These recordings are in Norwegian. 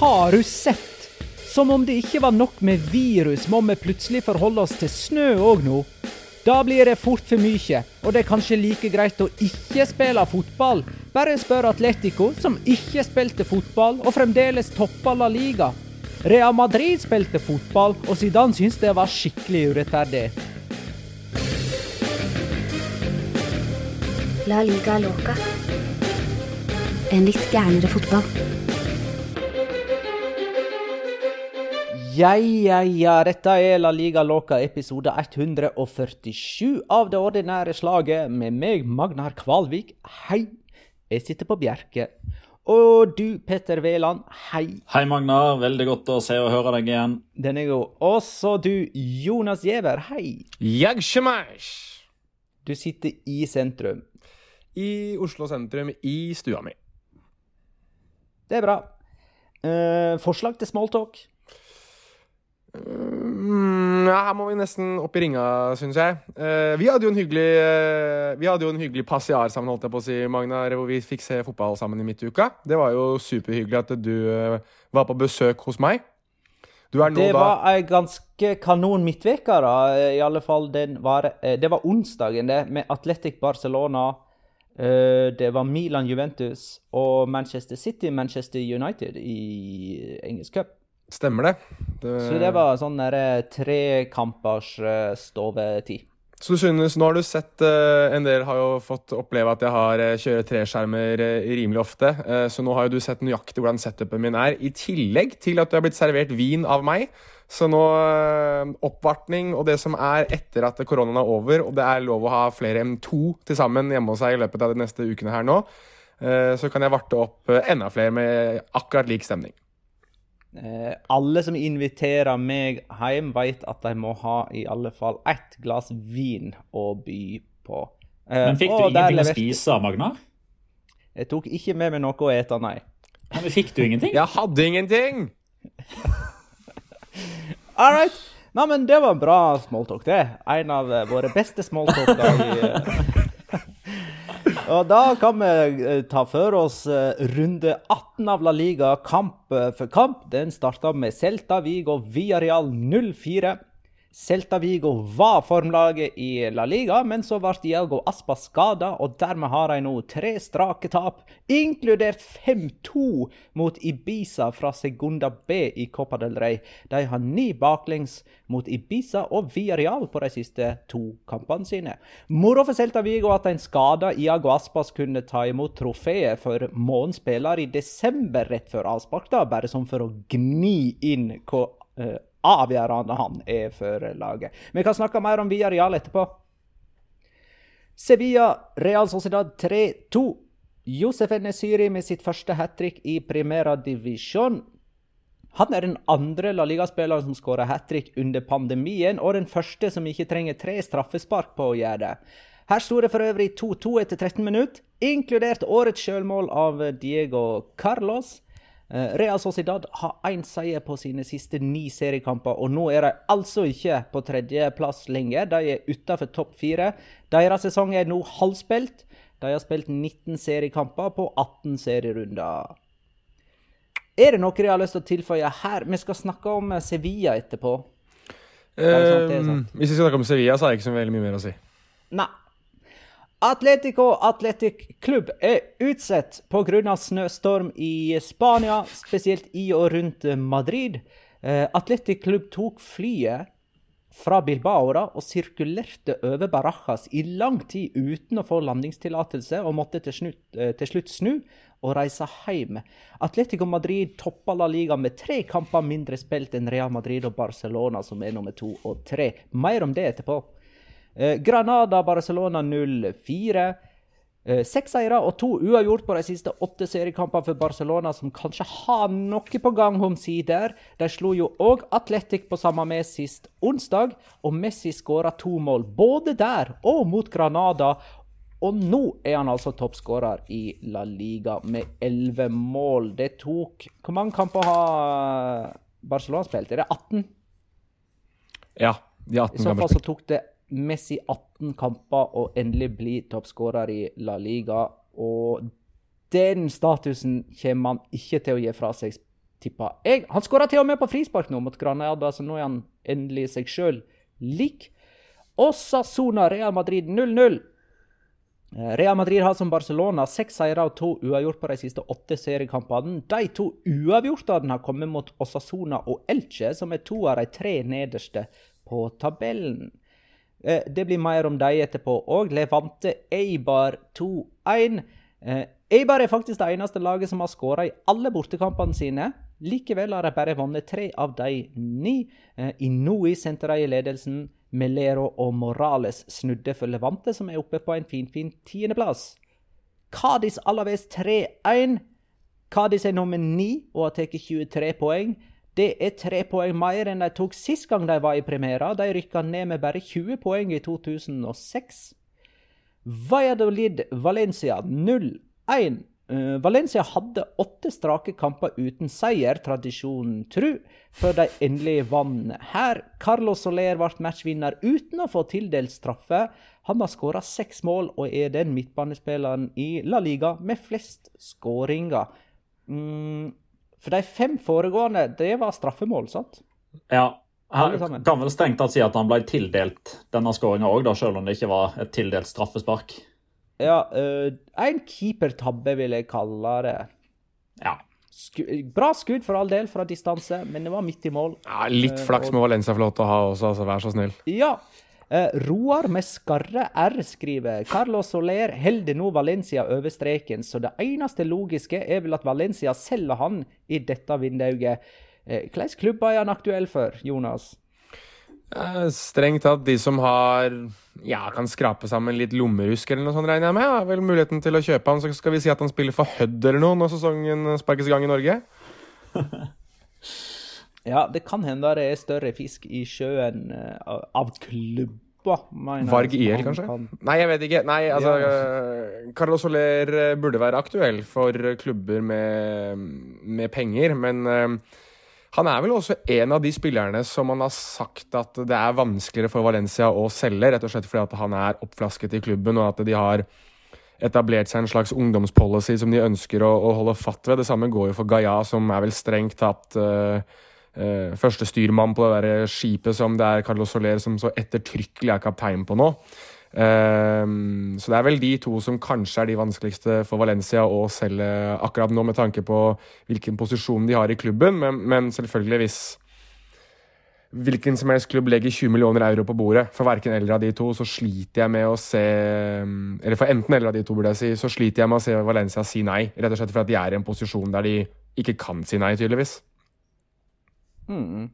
Har du sett? Som om det ikke var nok med virus, må vi plutselig forholde oss til snø òg nå. Da blir det fort for mye, og det er kanskje like greit å ikke spille fotball. Bare spør Atletico, som ikke spilte fotball, og fremdeles topper La Liga. Real Madrid spilte fotball, og Zidane syntes det var skikkelig urettferdig. La liga loca. En litt gærnere fotball. Ja, ja, ja, dette er La Liga Loca episode 147 av det ordinære slaget med meg, Magnar Kvalvik. Hei. Jeg sitter på Bjerke. Og du, Petter Veland. Hei. Hei, Magnar. Veldig godt å se og høre deg igjen. Den er god. Også du, Jonas Giæver. Hei. Jeg skjemash. Du sitter i sentrum. I Oslo sentrum, i stua mi. Det er bra. Eh, forslag til smalltalk? Mm, ja, her må vi nesten opp i ringa, syns jeg. Eh, vi hadde jo en hyggelig uh, Vi hadde jo en hyggelig passiar sammen, holdt jeg på å si, Magnar, hvor vi fikk se fotball sammen i midtuka. Det var jo superhyggelig at du eh, var på besøk hos meg. Du nå Det da var ei ganske kanon midtveke, da. I alle fall den var Det var onsdagen, det, med Atletic Barcelona. Det var Milan Juventus og Manchester City Manchester United i engelsk cup. Stemmer det. det Så det var sånn derre trekampers eh, stovetid. Så du synes, Nå har du sett eh, En del har jo fått oppleve at jeg har kjører treskjermer eh, rimelig ofte. Eh, så nå har jo du sett nøyaktig hvordan setupen min er. I tillegg til at du har blitt servert vin av meg. Så nå eh, oppvartning og det som er etter at koronaen er over, og det er lov å ha flere enn to til sammen hjemme hos seg i løpet av de neste ukene her nå, eh, så kan jeg varte opp eh, enda flere med akkurat lik stemning. Eh, alle som inviterer meg hjem, vet at de må ha i alle fall ett glass vin å by på. Eh, Men fikk du og ingenting å spise, Magnar? Jeg tok ikke med meg noe å ete, nei. Ja, men fikk du ingenting? Jeg hadde ingenting! All right. Nei, men det var en bra smalltalk, det. En av våre beste smalltalker i Og da kan vi eh, ta for oss eh, runde 18 av La Liga, kamp eh, for kamp. Den starta med Celta Vigo Villarreal 0-4. Celta Vigo var formlaget i La Liga, men så ble Diago Aspas skada, og dermed har de nå tre strake tap, inkludert 5-2 mot Ibiza fra Segunda B i Copa del Rey. De har ni baklengs mot Ibiza og Villarreal på de siste to kampene sine. Moro for Celta Vigo at en skada Iago Aspas kunne ta imot trofeet for månedens spiller i desember rett før avspark, bare sånn for å gni inn hva uh, avgjørende han er for laget. Vi kan snakke mer om Villarreal etterpå. Sevilla, Real Sociedad 3-2. Josef Nesiri med sitt første hat trick i Primera Divisjon. Han er den andre La Liga-spilleren som skåra hat trick under pandemien, og den første som ikke trenger tre straffespark på å gjøre det. Her sto det for øvrig 2-2 etter 13 minutter, inkludert årets sjølmål av Diego Carlos. Eh, Real Sociedad har én seier på sine siste ni seriekamper, og nå er de altså ikke på tredjeplass lenger. De er utenfor topp fire. Deres sesong er nå halvspilt. De har spilt 19 seriekamper på 18 serierunder. Er det noe jeg har lyst til å tilføye her? Vi skal snakke om Sevilla etterpå. Um, hvis vi skal snakke om Sevilla, så har jeg ikke så veldig mye mer å si. Nei. Atletico Athletic Klubb er utsatt pga. snøstorm i Spania, spesielt i og rundt Madrid. Eh, Athletic Klubb tok flyet fra Bilbao og sirkulerte over Barajas i lang tid uten å få landingstillatelse, og måtte til slutt, eh, til slutt snu og reise hjem. Atletico Madrid toppa La Liga med tre kamper mindre spilt enn Real Madrid og Barcelona, som er nummer to og tre. Mer om det etterpå. Eh, Granada-Barcelona 0-4. Eh, seks seire og to uavgjort på de siste åtte seriekampene for Barcelona, som kanskje har noe på gang omsider. De slo jo òg Atletic på samme med sist onsdag, og Messi skåra to mål både der og mot Granada. Og nå er han altså toppskårer i La Liga med elleve mål. Det tok Hvor mange kamper har Barcelona spilt? Er det 18? Ja, de 18 I så fall så tok det Messi 18 kamper og endelig bli toppskårer i La Liga. Og den statusen kommer han ikke til å gi fra seg, tipper jeg. Han skåra til og med på frispark nå mot Granada, så nå er han endelig seg sjøl lik. Osasona Real Madrid 0-0. Real Madrid har som Barcelona seks seire og to uavgjort på de siste åtte seriekampene. De to uavgjortene har kommet mot Osasona og Elche, som er to av de tre nederste på tabellen. Det blir mer om dem etterpå òg. Levante Eibar 2-1. Eibar er faktisk det eneste laget som har skåra i alle bortekampene sine. Likevel har de bare vunnet tre av de ni. Inui sendte de i ledelsen. Melero og Morales snudde for Levante, som er oppe på en finfin tiendeplass. Cádiz Alaves 3-1. Cádiz er nummer ni og har tatt 23 poeng. Det er tre poeng mer enn de tok sist gang de var i premiera. De rykka ned med bare 20 poeng i 2006. Valladolid Valencia 0-1. Uh, Valencia hadde åtte strake kamper uten seier, tradisjonen tru, før de endelig vant her. Carlos Soler ble matchvinner uten å få tildelt straffe. Han har skåra seks mål og er den midtbanespilleren i La Liga med flest skåringer. Mm, for de fem foregående, det var straffemål, sant? Ja. Her kan vel strengt tatt si at han ble tildelt denne skåringa òg, selv om det ikke var et tildelt straffespark. Ja, uh, en keepertabbe, vil jeg kalle det. Ja. Sku bra skudd for all del, fra distanse, men det var midt i mål. Ja, litt flaks med Valencia får lov til å ha også, altså, vær så snill. Ja. Uh, Roar med skarre R skriver Carlos Soler holder nå Valencia over streken, så det eneste logiske er vel at Valencia selger han i dette vinduet. Uh, Hvilke klubber er han aktuell for, Jonas? Uh, strengt tatt de som har ja, kan skrape sammen litt lommerusk eller noe sånt, regner jeg med. Har vel muligheten til å kjøpe han, så skal vi si at han spiller for Hødd eller noe når sesongen sparkes i gang i Norge. ja, det kan hende det er større fisk i sjøen uh, av klubber. Varg IL, kanskje? Kan... Nei, jeg vet ikke. Nei, altså ja. uh, Carlos Soler burde være aktuell for klubber med, med penger, men uh, han er vel også en av de spillerne som man har sagt at det er vanskeligere for Valencia å selge, rett og slett fordi at han er oppflasket i klubben, og at de har etablert seg en slags ungdomspolicy som de ønsker å, å holde fatt ved. Det samme går jo for Gaia, som er vel strengt tatt uh, eh, første styrmann på det der skipet som det er Carlos Soler som så ettertrykkelig er kaptein på nå. Um, så det er vel de to som kanskje er de vanskeligste for Valencia å selge akkurat nå, med tanke på hvilken posisjon de har i klubben. Men, men selvfølgelig, hvis hvilken som helst klubb legger 20 millioner euro på bordet for verken eller av de to, så sliter jeg med å se Eller for enten eller av de to, burde jeg si, så sliter jeg med å se Valencia si nei. Rett og slett fordi de er i en posisjon der de ikke kan si nei, tydeligvis. Mm.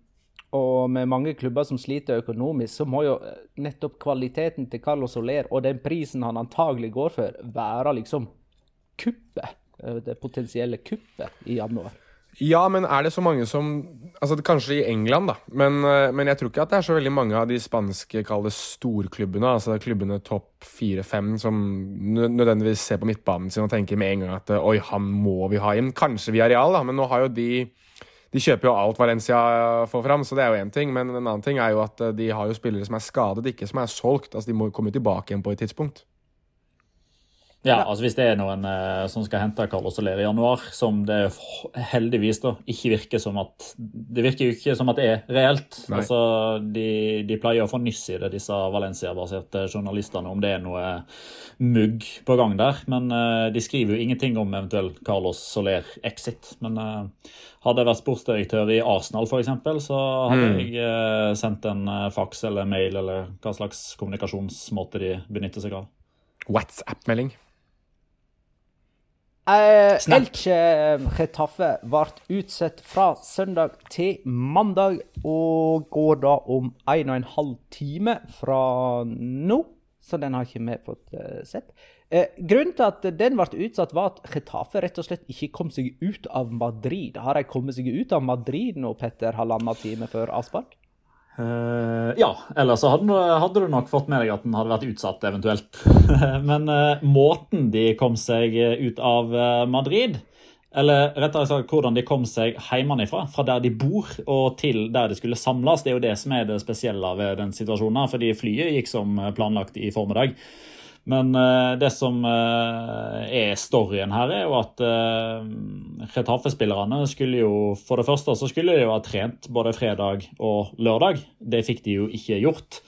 Og med mange klubber som sliter økonomisk, så må jo eh, nettopp kvaliteten til Carlos Soler og den prisen han antagelig går for, være liksom kuppet. eh, Det potensielle kuppet i januar. Ja, men er det så mange som altså Kanskje i England, da. Men, eh, men jeg tror ikke at det er så veldig mange av de spanske kall storklubbene, altså klubbene topp fire-fem, som nødvendigvis ser på midtbanen sin og tenker med en gang at oi, han må vi ha inn. Kanskje vi har real, da, men nå har jo de de kjøper jo alt Valencia får fram, så det er jo én ting. Men en annen ting er jo at eh, de har jo spillere som er skadet, ikke som er solgt. Altså De må komme tilbake igjen på et tidspunkt. Ja, altså Hvis det er noen eh, som skal hente Carlos Soler i januar, som det heldigvis da ikke virker som at Det virker jo ikke som at det er reelt. Nei. Altså, de, de pleier å få nyss i det, disse Valencia-baserte journalistene, om det er noe mugg på gang der. Men eh, de skriver jo ingenting om eventuell Carlos Soler-exit. Men eh, hadde jeg vært sportsdirektør i Arsenal f.eks., så hadde Mm. jeg eh, sendt en eh, faks eller mail eller hva slags kommunikasjonsmåte de benytter seg av. WhatsApp-melding. Eh, Elche Getafe ble utsatt fra søndag til mandag, og går da om en og en halv time fra nå. Så den har ikke vi fått eh, sett. Eh, grunnen til at den ble utsatt, var at Getafe rett og slett ikke kom seg ut av Madrid. Har de kommet seg ut av Madrid nå, Petter, halvannen time før avspark? Eh, ja, eller så hadde, hadde du nok fått med deg at den hadde vært utsatt, eventuelt. Men uh, måten de kom seg ut av eh, Madrid, eller rettere sagt hvordan de kom seg hjemmefra, fra der de bor og til der de skulle samles, det er jo det som er det spesielle ved den situasjonen. Fordi flyet gikk som planlagt i formiddag. Men eh, det som eh, er storyen her, er jo at uh, Retafe-spillerne skulle jo For det første så skulle de jo ha trent både fredag og lørdag. Det fikk de jo ikke gjort.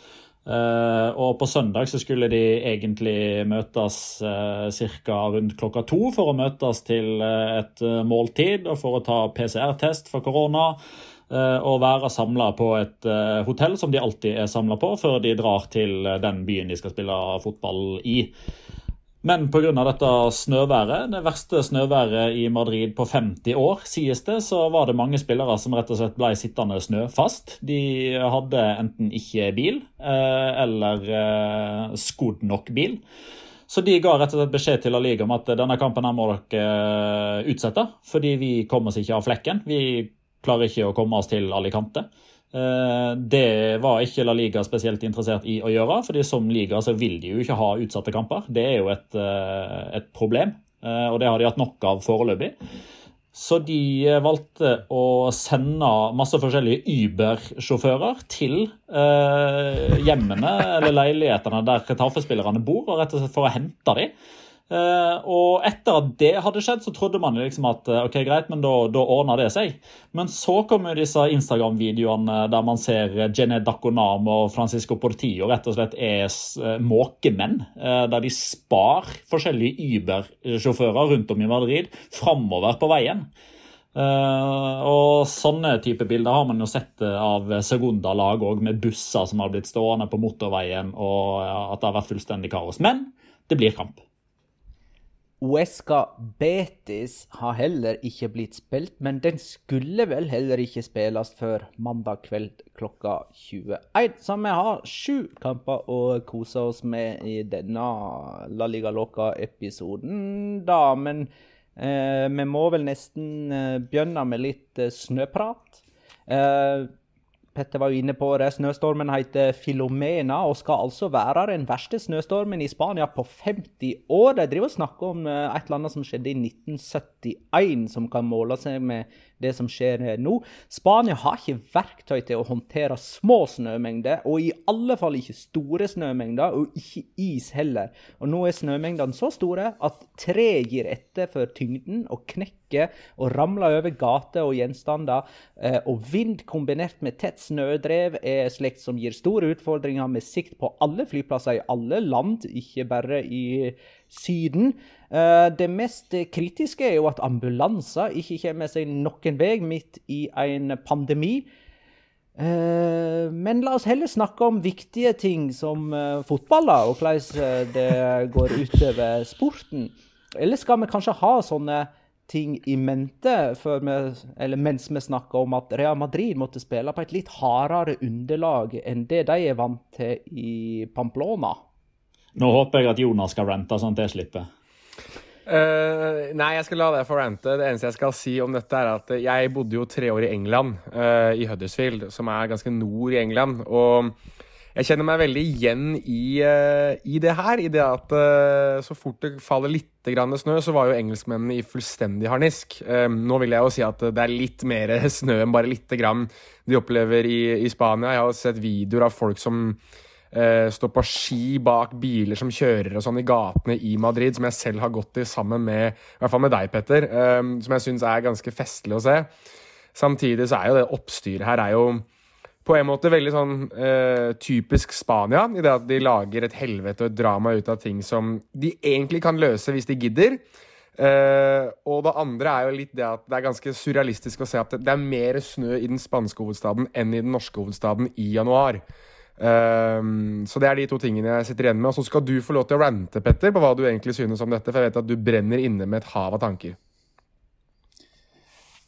Eh, og på søndag så skulle de egentlig møtes uh, ca. rundt klokka to for å møtes til eh, et eh, måltid og for å ta PCR-test for korona. Eh, og være samla på et eh, hotell som de alltid er samla på, før de drar til eh, den byen de skal spille fotball i. Men pga. dette snøværet, det verste snøværet i Madrid på 50 år, sies det, så var det mange spillere som rett og slett ble sittende snøfast. De hadde enten ikke bil eller skodd nok bil. Så de ga rett og slett beskjed til La Liga om at denne kampen her må dere utsette, fordi vi kommer oss ikke av flekken. Vi klarer ikke å komme oss til Alicante. Eh, Det var ikke La Liga spesielt interessert i å gjøre, fordi som liga så vil de jo ikke ha utsatte kamper. Det er jo et, eh, et problem, eh, og det har de hatt nok av foreløpig. Så de valgte å sende masse forskjellige Uber-sjåfører til eh, hjemmene eller leilighetene der Retafe-spillerne bor, og rett og slett for å hente dem. Eh, og etter at det hadde skjedd, så trodde man liksom at eh, ok, greit, men da, da ordner det seg. Men så kom jo disse Instagram-videoene der man ser Jené Daconam og Francisco Portillo rett og slett er eh, måkemenn. eh, der de spar forskjellige Uber-sjåfører rundt om i Madrid framover på veien. Uh, og sånne type bilder har man jo sett eh, av Segunda-lag òg, med busser som har blitt stående på motorveien, og at det har vært fullstendig kaos. Men det blir kamp. Uesca Betis har heller ikke blitt spilt, men den skulle vel heller ikke spilles før mandag kveld klokka 21. Så vi har sju kamper å kose oss med i denne La Liga Loca-episoden, da. Men eh, vi må vel nesten eh, begynne med litt eh, snøprat. Eh, Petter var jo inne på det. Snøstormen heter Filomena og skal altså være den verste snøstormen i Spania på 50 år. De driver og snakker om eh, et eller annet som skjedde i 1971, som kan måle seg med det som skjer nå. Spania har ikke verktøy til å håndtere små snømengder, og i alle fall ikke store snømengder, og ikke is heller. Og nå er snømengdene så store at tre gir etter for tyngden og knekker og ramler over gater og gjenstander. Eh, og vind kombinert med tett snødrev er slikt som gir store utfordringer med sikt på alle flyplasser i alle land, ikke bare i Syden. Eh, det mest kritiske er jo at ambulanser ikke kommer seg noen vei midt i en pandemi. Eh, men la oss heller snakke om viktige ting som eh, fotball, og hvordan det går utover sporten. Eller skal vi kanskje ha sånne ting i mente vi, mens vi snakker om at Real Madrid måtte spille på et litt hardere underlag enn det de er vant til i Pamplona? Nå håper jeg at Jonas skal rante, sånn at jeg slipper. Uh, nei, jeg skal la deg få rante. Det eneste jeg skal si om dette, er at jeg bodde jo tre år i England, uh, i Huddersfield, som er ganske nord i England. Og jeg kjenner meg veldig igjen i, uh, i det her. I det at så fort det faller litt snø, så var jo engelskmennene i fullstendig harnisk. nå vil jeg jo si at det er litt mer snø enn bare lite grann de opplever i, i Spania. Jeg har sett videoer av folk som eh, stå på ski bak biler som kjører og sånn i gatene i Madrid, som jeg selv har gått i sammen med i hvert fall med deg, Petter, eh, som jeg syns er ganske festlig å se. Samtidig så er jo det oppstyret her er jo på en måte veldig sånn eh, typisk Spania, i det at de lager et helvete og et drama ut av ting som de egentlig kan løse hvis de gidder. Uh, og det andre er jo litt det at det er ganske surrealistisk å se at det er mer snø i den spanske hovedstaden enn i den norske hovedstaden i januar. Um, så det er de to tingene jeg sitter igjen med. Og så skal du få lov til å rante, Petter, på hva du egentlig synes om dette, for jeg vet at du brenner inne med et hav av tanker.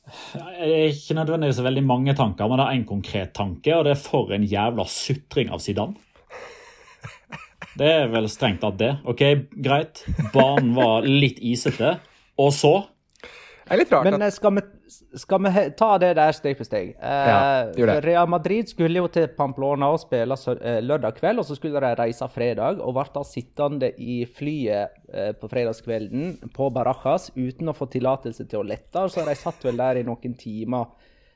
Jeg er ikke nødvendigvis veldig mange tanker, men det er én konkret tanke, og det er for en jævla sutring av Zidane. Det er vel strengt tatt det. Ok, greit. Banen var litt isete. Og så det er litt rart. Men skal vi, skal vi ta det der steg for steg? Eh, ja, Real Madrid skulle jo til Pamplona og spille eh, lørdag kveld, og så skulle de reise fredag. Og ble da sittende i flyet eh, på fredagskvelden på Barajas uten å få tillatelse til å lette. Så de satt vel der i noen timer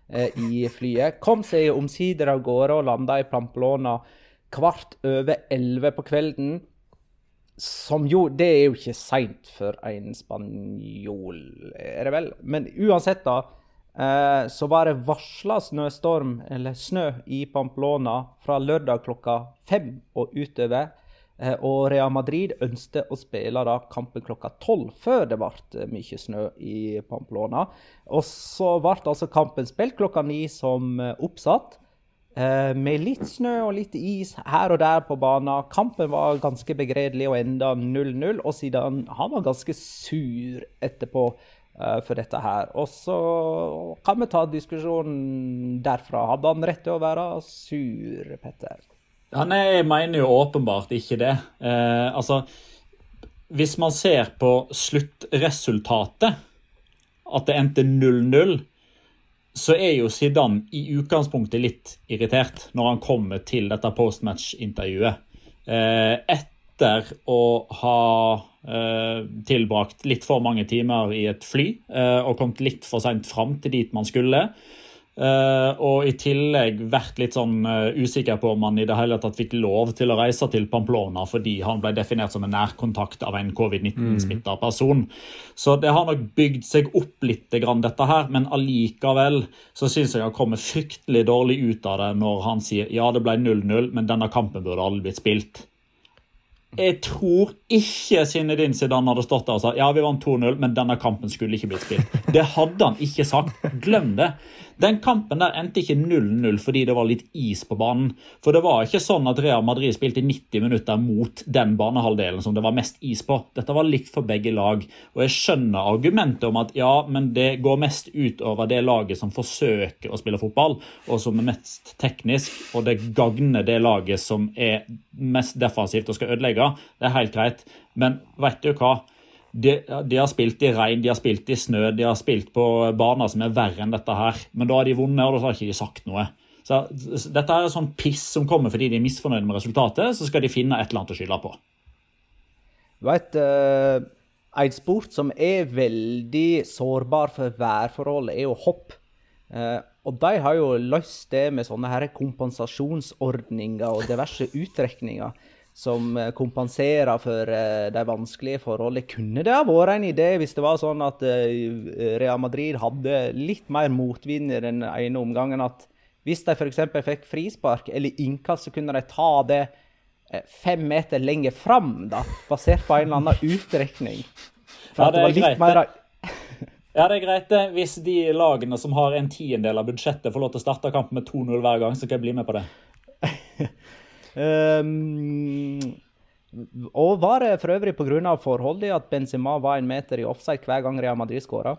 eh, i flyet. Kom seg omsider av gårde og landa i Pamplona kvart over elleve på kvelden. Som jo Det er jo ikke seint for en spanjol, er det vel? Men uansett, da. Eh, så var det varsla snøstorm, eller snø, i Pamplona fra lørdag klokka fem og utover. Eh, og Real Madrid ønsket å spille da kampen klokka tolv, før det ble eh, mye snø i Pamplona. Og så ble altså kampen spilt klokka ni som oppsatt. Eh, med litt snø og litt is her og der på banen. Kampen var ganske begredelig og enda 0-0. Og siden han var ganske sur etterpå uh, for dette her. Og så kan vi ta diskusjonen derfra. Hadde han rett til å være sur, Petter? Han er, mener jo åpenbart ikke det. Uh, altså, hvis man ser på sluttresultatet, at det endte 0-0 så er jo Zidane i utgangspunktet litt irritert når han kommer til dette postmatch-intervjuet. Eh, etter å ha eh, tilbrakt litt for mange timer i et fly eh, og kommet litt for seint fram til dit man skulle, Uh, og i tillegg vært litt sånn uh, usikker på om han i det hele tatt fikk lov til å reise til Pamplona fordi han ble definert som en nærkontakt av en covid-19-smitta person. Så det har nok bygd seg opp litt, grann, dette her, men allikevel så syns jeg han kommer fryktelig dårlig ut av det når han sier ja, det ble 0-0, men denne kampen burde aldri blitt spilt. Jeg tror ikke Zinedine Zidane hadde stått der og sagt ja, vi vant 2-0, men denne kampen skulle ikke blitt spilt. Det hadde han ikke sagt. Glem det. Den kampen der endte ikke 0-0 fordi det var litt is på banen. For det var ikke sånn at Real Madrid spilte i 90 minutter mot den banehalvdelen som det var mest is på. Dette var likt for begge lag. Og jeg skjønner argumentet om at ja, men det går mest ut over det laget som forsøker å spille fotball, og som er mest teknisk, og det gagner det laget som er mest defensivt og skal ødelegge. Det er helt greit. Men vet du hva? De, de, har spilt i regn, de har spilt i snø, de har spilt på baner som er verre enn dette her. Men da har de vunnet, og da har ikke de sagt noe. Så Dette er sånn piss som kommer fordi de er misfornøyde med resultatet. Så skal de finne et eller annet å skylde på. Du vet, uh, En sport som er veldig sårbar for værforhold, er jo hopp. Uh, og de har jo løst det med sånne her kompensasjonsordninger og diverse utrekninger som eh, kompenserer for eh, de vanskelige forholdene. Kunne det ha vært en idé hvis det var sånn at eh, Real Madrid hadde litt mer motvind i den ene omgangen? At hvis de f.eks. fikk frispark eller innkast, så kunne de ta det fem meter lenger fram, da, basert på en eller annen utrekning? For Ja, det er var litt mer. Ja, det er greit. Hvis de lagene som har en tiendedel av budsjettet, får lov til å starte kampen med 2-0 hver gang, så kan jeg bli med på det. Ehm, og var det for øvrig pga. forholdet at Benzema var en meter i offside hver gang Real Madrid skåra?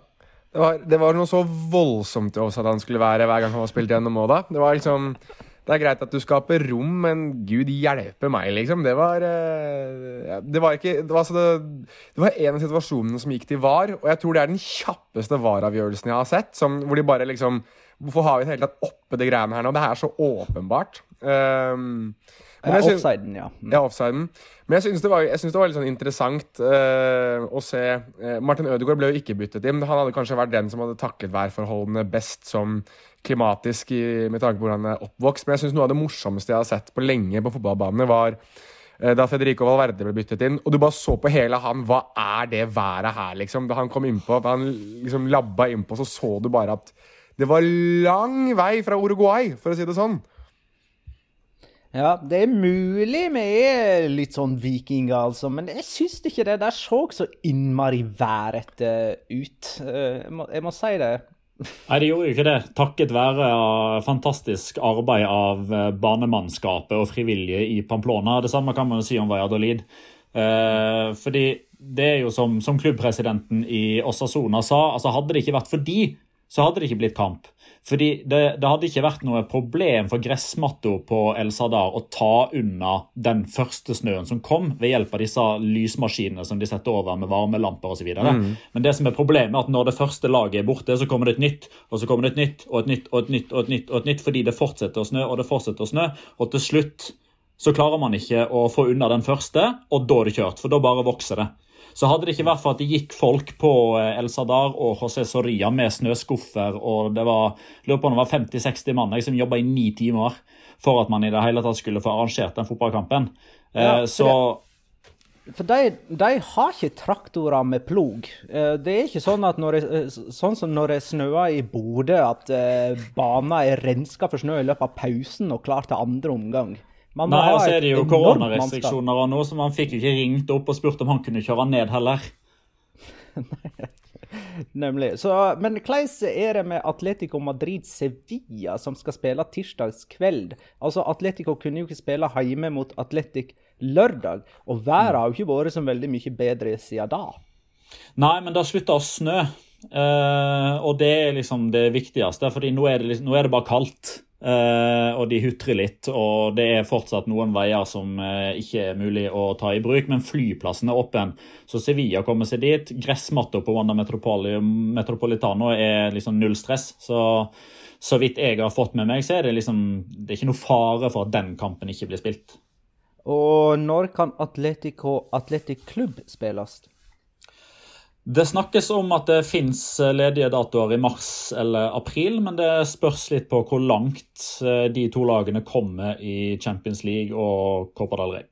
Det var, det var noe så voldsomt i offside han skulle være hver gang han var spilt gjennom òg, da. Det var liksom Det er greit at du skaper rom, men gud hjelpe meg, liksom. Det var eh, ja, Det var ikke Det var, altså det, det var en av situasjonene som gikk til VAR, og jeg tror det er den kjappeste VAR-avgjørelsen jeg har sett. Som, hvor de bare liksom Hvorfor har vi det hele tatt oppe de greiene her nå? Det her er så åpenbart. Um, men Ja, jeg syn- offsiden, ja. Mm. ja, offsiden. Men jeg syns det, synes det var litt sånn interessant uh, å se uh, Martin Ødegaard ble jo ikke byttet inn. Han hadde kanskje vært den som hadde taklet værforholdene best som klimatisk i, med tanke på hvordan han er oppvokst. Men jeg syns noe av det morsomste jeg har sett på lenge på fotballbanene, var uh, da Federico Valverde ble byttet inn. Og du bare så på hele han. Hva er det været her, liksom? Da han kom innpå, da han liksom labba innpå, så så du bare at det var lang vei fra Uruguay, for å si det sånn. Ja, det er mulig vi er litt sånn vikinger, altså, men jeg syns ikke det der så så innmari værete ut. Eh, Jeg må, jeg må si det. Nei, det gjorde jo ikke det. Takket være uh, fantastisk arbeid av banemannskapet og frivillige i Pamplona. Det samme kan man jo si om Valladolid. Eh, fordi det er jo som, som klubbpresidenten i Osasona sa, altså hadde det ikke vært for de, så hadde det ikke blitt kamp. Fordi det, det hadde ikke vært noe problem for gressmatta på El Sadar å ta unna den første snøen som kom, ved hjelp av disse lysmaskinene som de setter over med varmelamper osv. Mm. Men det som er problemet er at når det første laget er borte, så kommer det et nytt, og så kommer det et nytt, og et nytt, og et nytt, og et nytt, og et nytt fordi det fortsetter å snø, og det fortsetter å snø, og til slutt så klarer man ikke å få unna den første, og da er det kjørt, for da bare vokser det. Så hadde det ikke vært for at det gikk folk på eh, El Sadar og José Soria med snøskuffer, og det var lurer på om det var 50-60 mann som jobba i ni timer for at man i det hele tatt skulle få arrangert den fotballkampen. Eh, Ja, så For de, de har ikke traktorer med plog. Eh, Det er ikke sånn at når det, sånn som når det snøer i Bodø, at banen er renska for snø i løpet av pausen og klar til andre omgang. Man Nei, og så er det jo koronarestriksjoner og noe, så man fikk jo ikke ringt opp og spurt om han kunne kjøre ned heller. Nemlig. Så, men hvordan er det med Atletico Madrid Sevilla, som skal spille tirsdags kveld? Altså, Atletico kunne jo ikke spille hjemme mot Atletic lørdag, og været har jo ikke vært så veldig mye bedre siden da. Nei, men det slutta å snø. uh, og det er liksom det viktigste, fordi nå det, nå er det bare kaldt. Eh, og de hutrer litt, og det er fortsatt noen veier som uh, ikke er mulig å ta i bruk. Men flyplassen er åpen, så Sevilla kommer seg dit. Gressmatta på Wanda Metropoli Metropolitano er liksom null stress. Så så vidt jeg har fått med meg, så er det liksom Det er ikke noe fare for at den kampen ikke blir spilt. Og når kan Atletico Atletic Klubb spilles? Det snakkes om at det fins ledige datoer i mars eller april, men det spørs litt på hvor langt eh, de to lagene kommer i Champions League og Copa del Rey.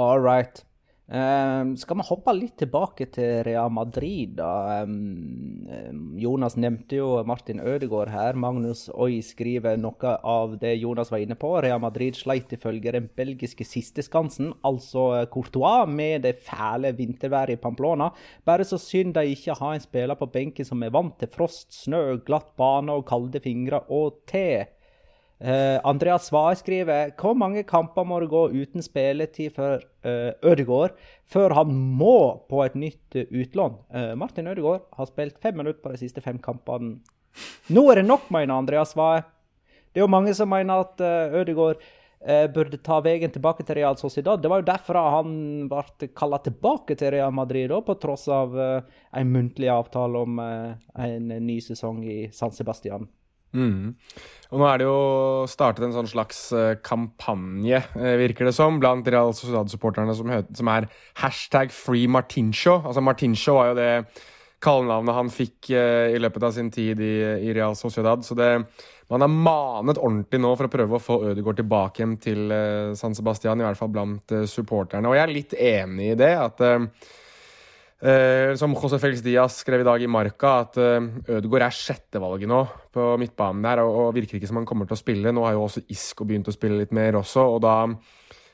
All right. Ehm, skal vi hoppe litt tilbake til Real Madrid, da? Ehm, Jonas nevnte jo Martin Ødegaard her. Magnus Oi skriver noe av det Jonas var inne på. Real Madrid sleit ifølge den belgiske sisteskansen, altså eh, Courtois, med det fæle vinterværet i Pamplona. Bare så synd de ikke har en spiller på benken som er vant til frost, snø, glatt bane og kalde fingre og te. Eh, Andreas Svae skriver hvor mange kamper må det gå uten spilletid for uh, Ødegaard før han må på et nytt eh, utlån? Uh, Martin Ødegaard har spilt fem minutter på de siste fem kampene. Nå er det nok, mener Andreas Svae. Det er jo mange som mener at uh, Ødegaard eh, burde ta veien tilbake til Real Sociedad. Det var jo derfor han ble kalla tilbake til Real Madrid, på tross av eh, en muntlig avtale om eh, en ny sesong i San Sebastian. Mm. Og nå er det jo startet en sånn slags eh, kampanje, eh, virker det som, blant Real Sociedad-supporterne som, som er hashtag free Martincho. Altså Martincho var jo det kallenavnet han fikk eh, i løpet av sin tid i, i Real Sociedad. Så det, man har manet ordentlig nå for å prøve å få Ødegaard tilbake hjem til San Sebastian, i hvert fall blant supporterne. Og jeg er litt enig i det. at eh, som José Felix Diaz skrev i dag i Marca, at eh, Ødegaard er sjettevalget nå på midtbanen der, og, og virker ikke som han kommer til å spille. Nå har jo også Isco begynt å spille litt mer også, og da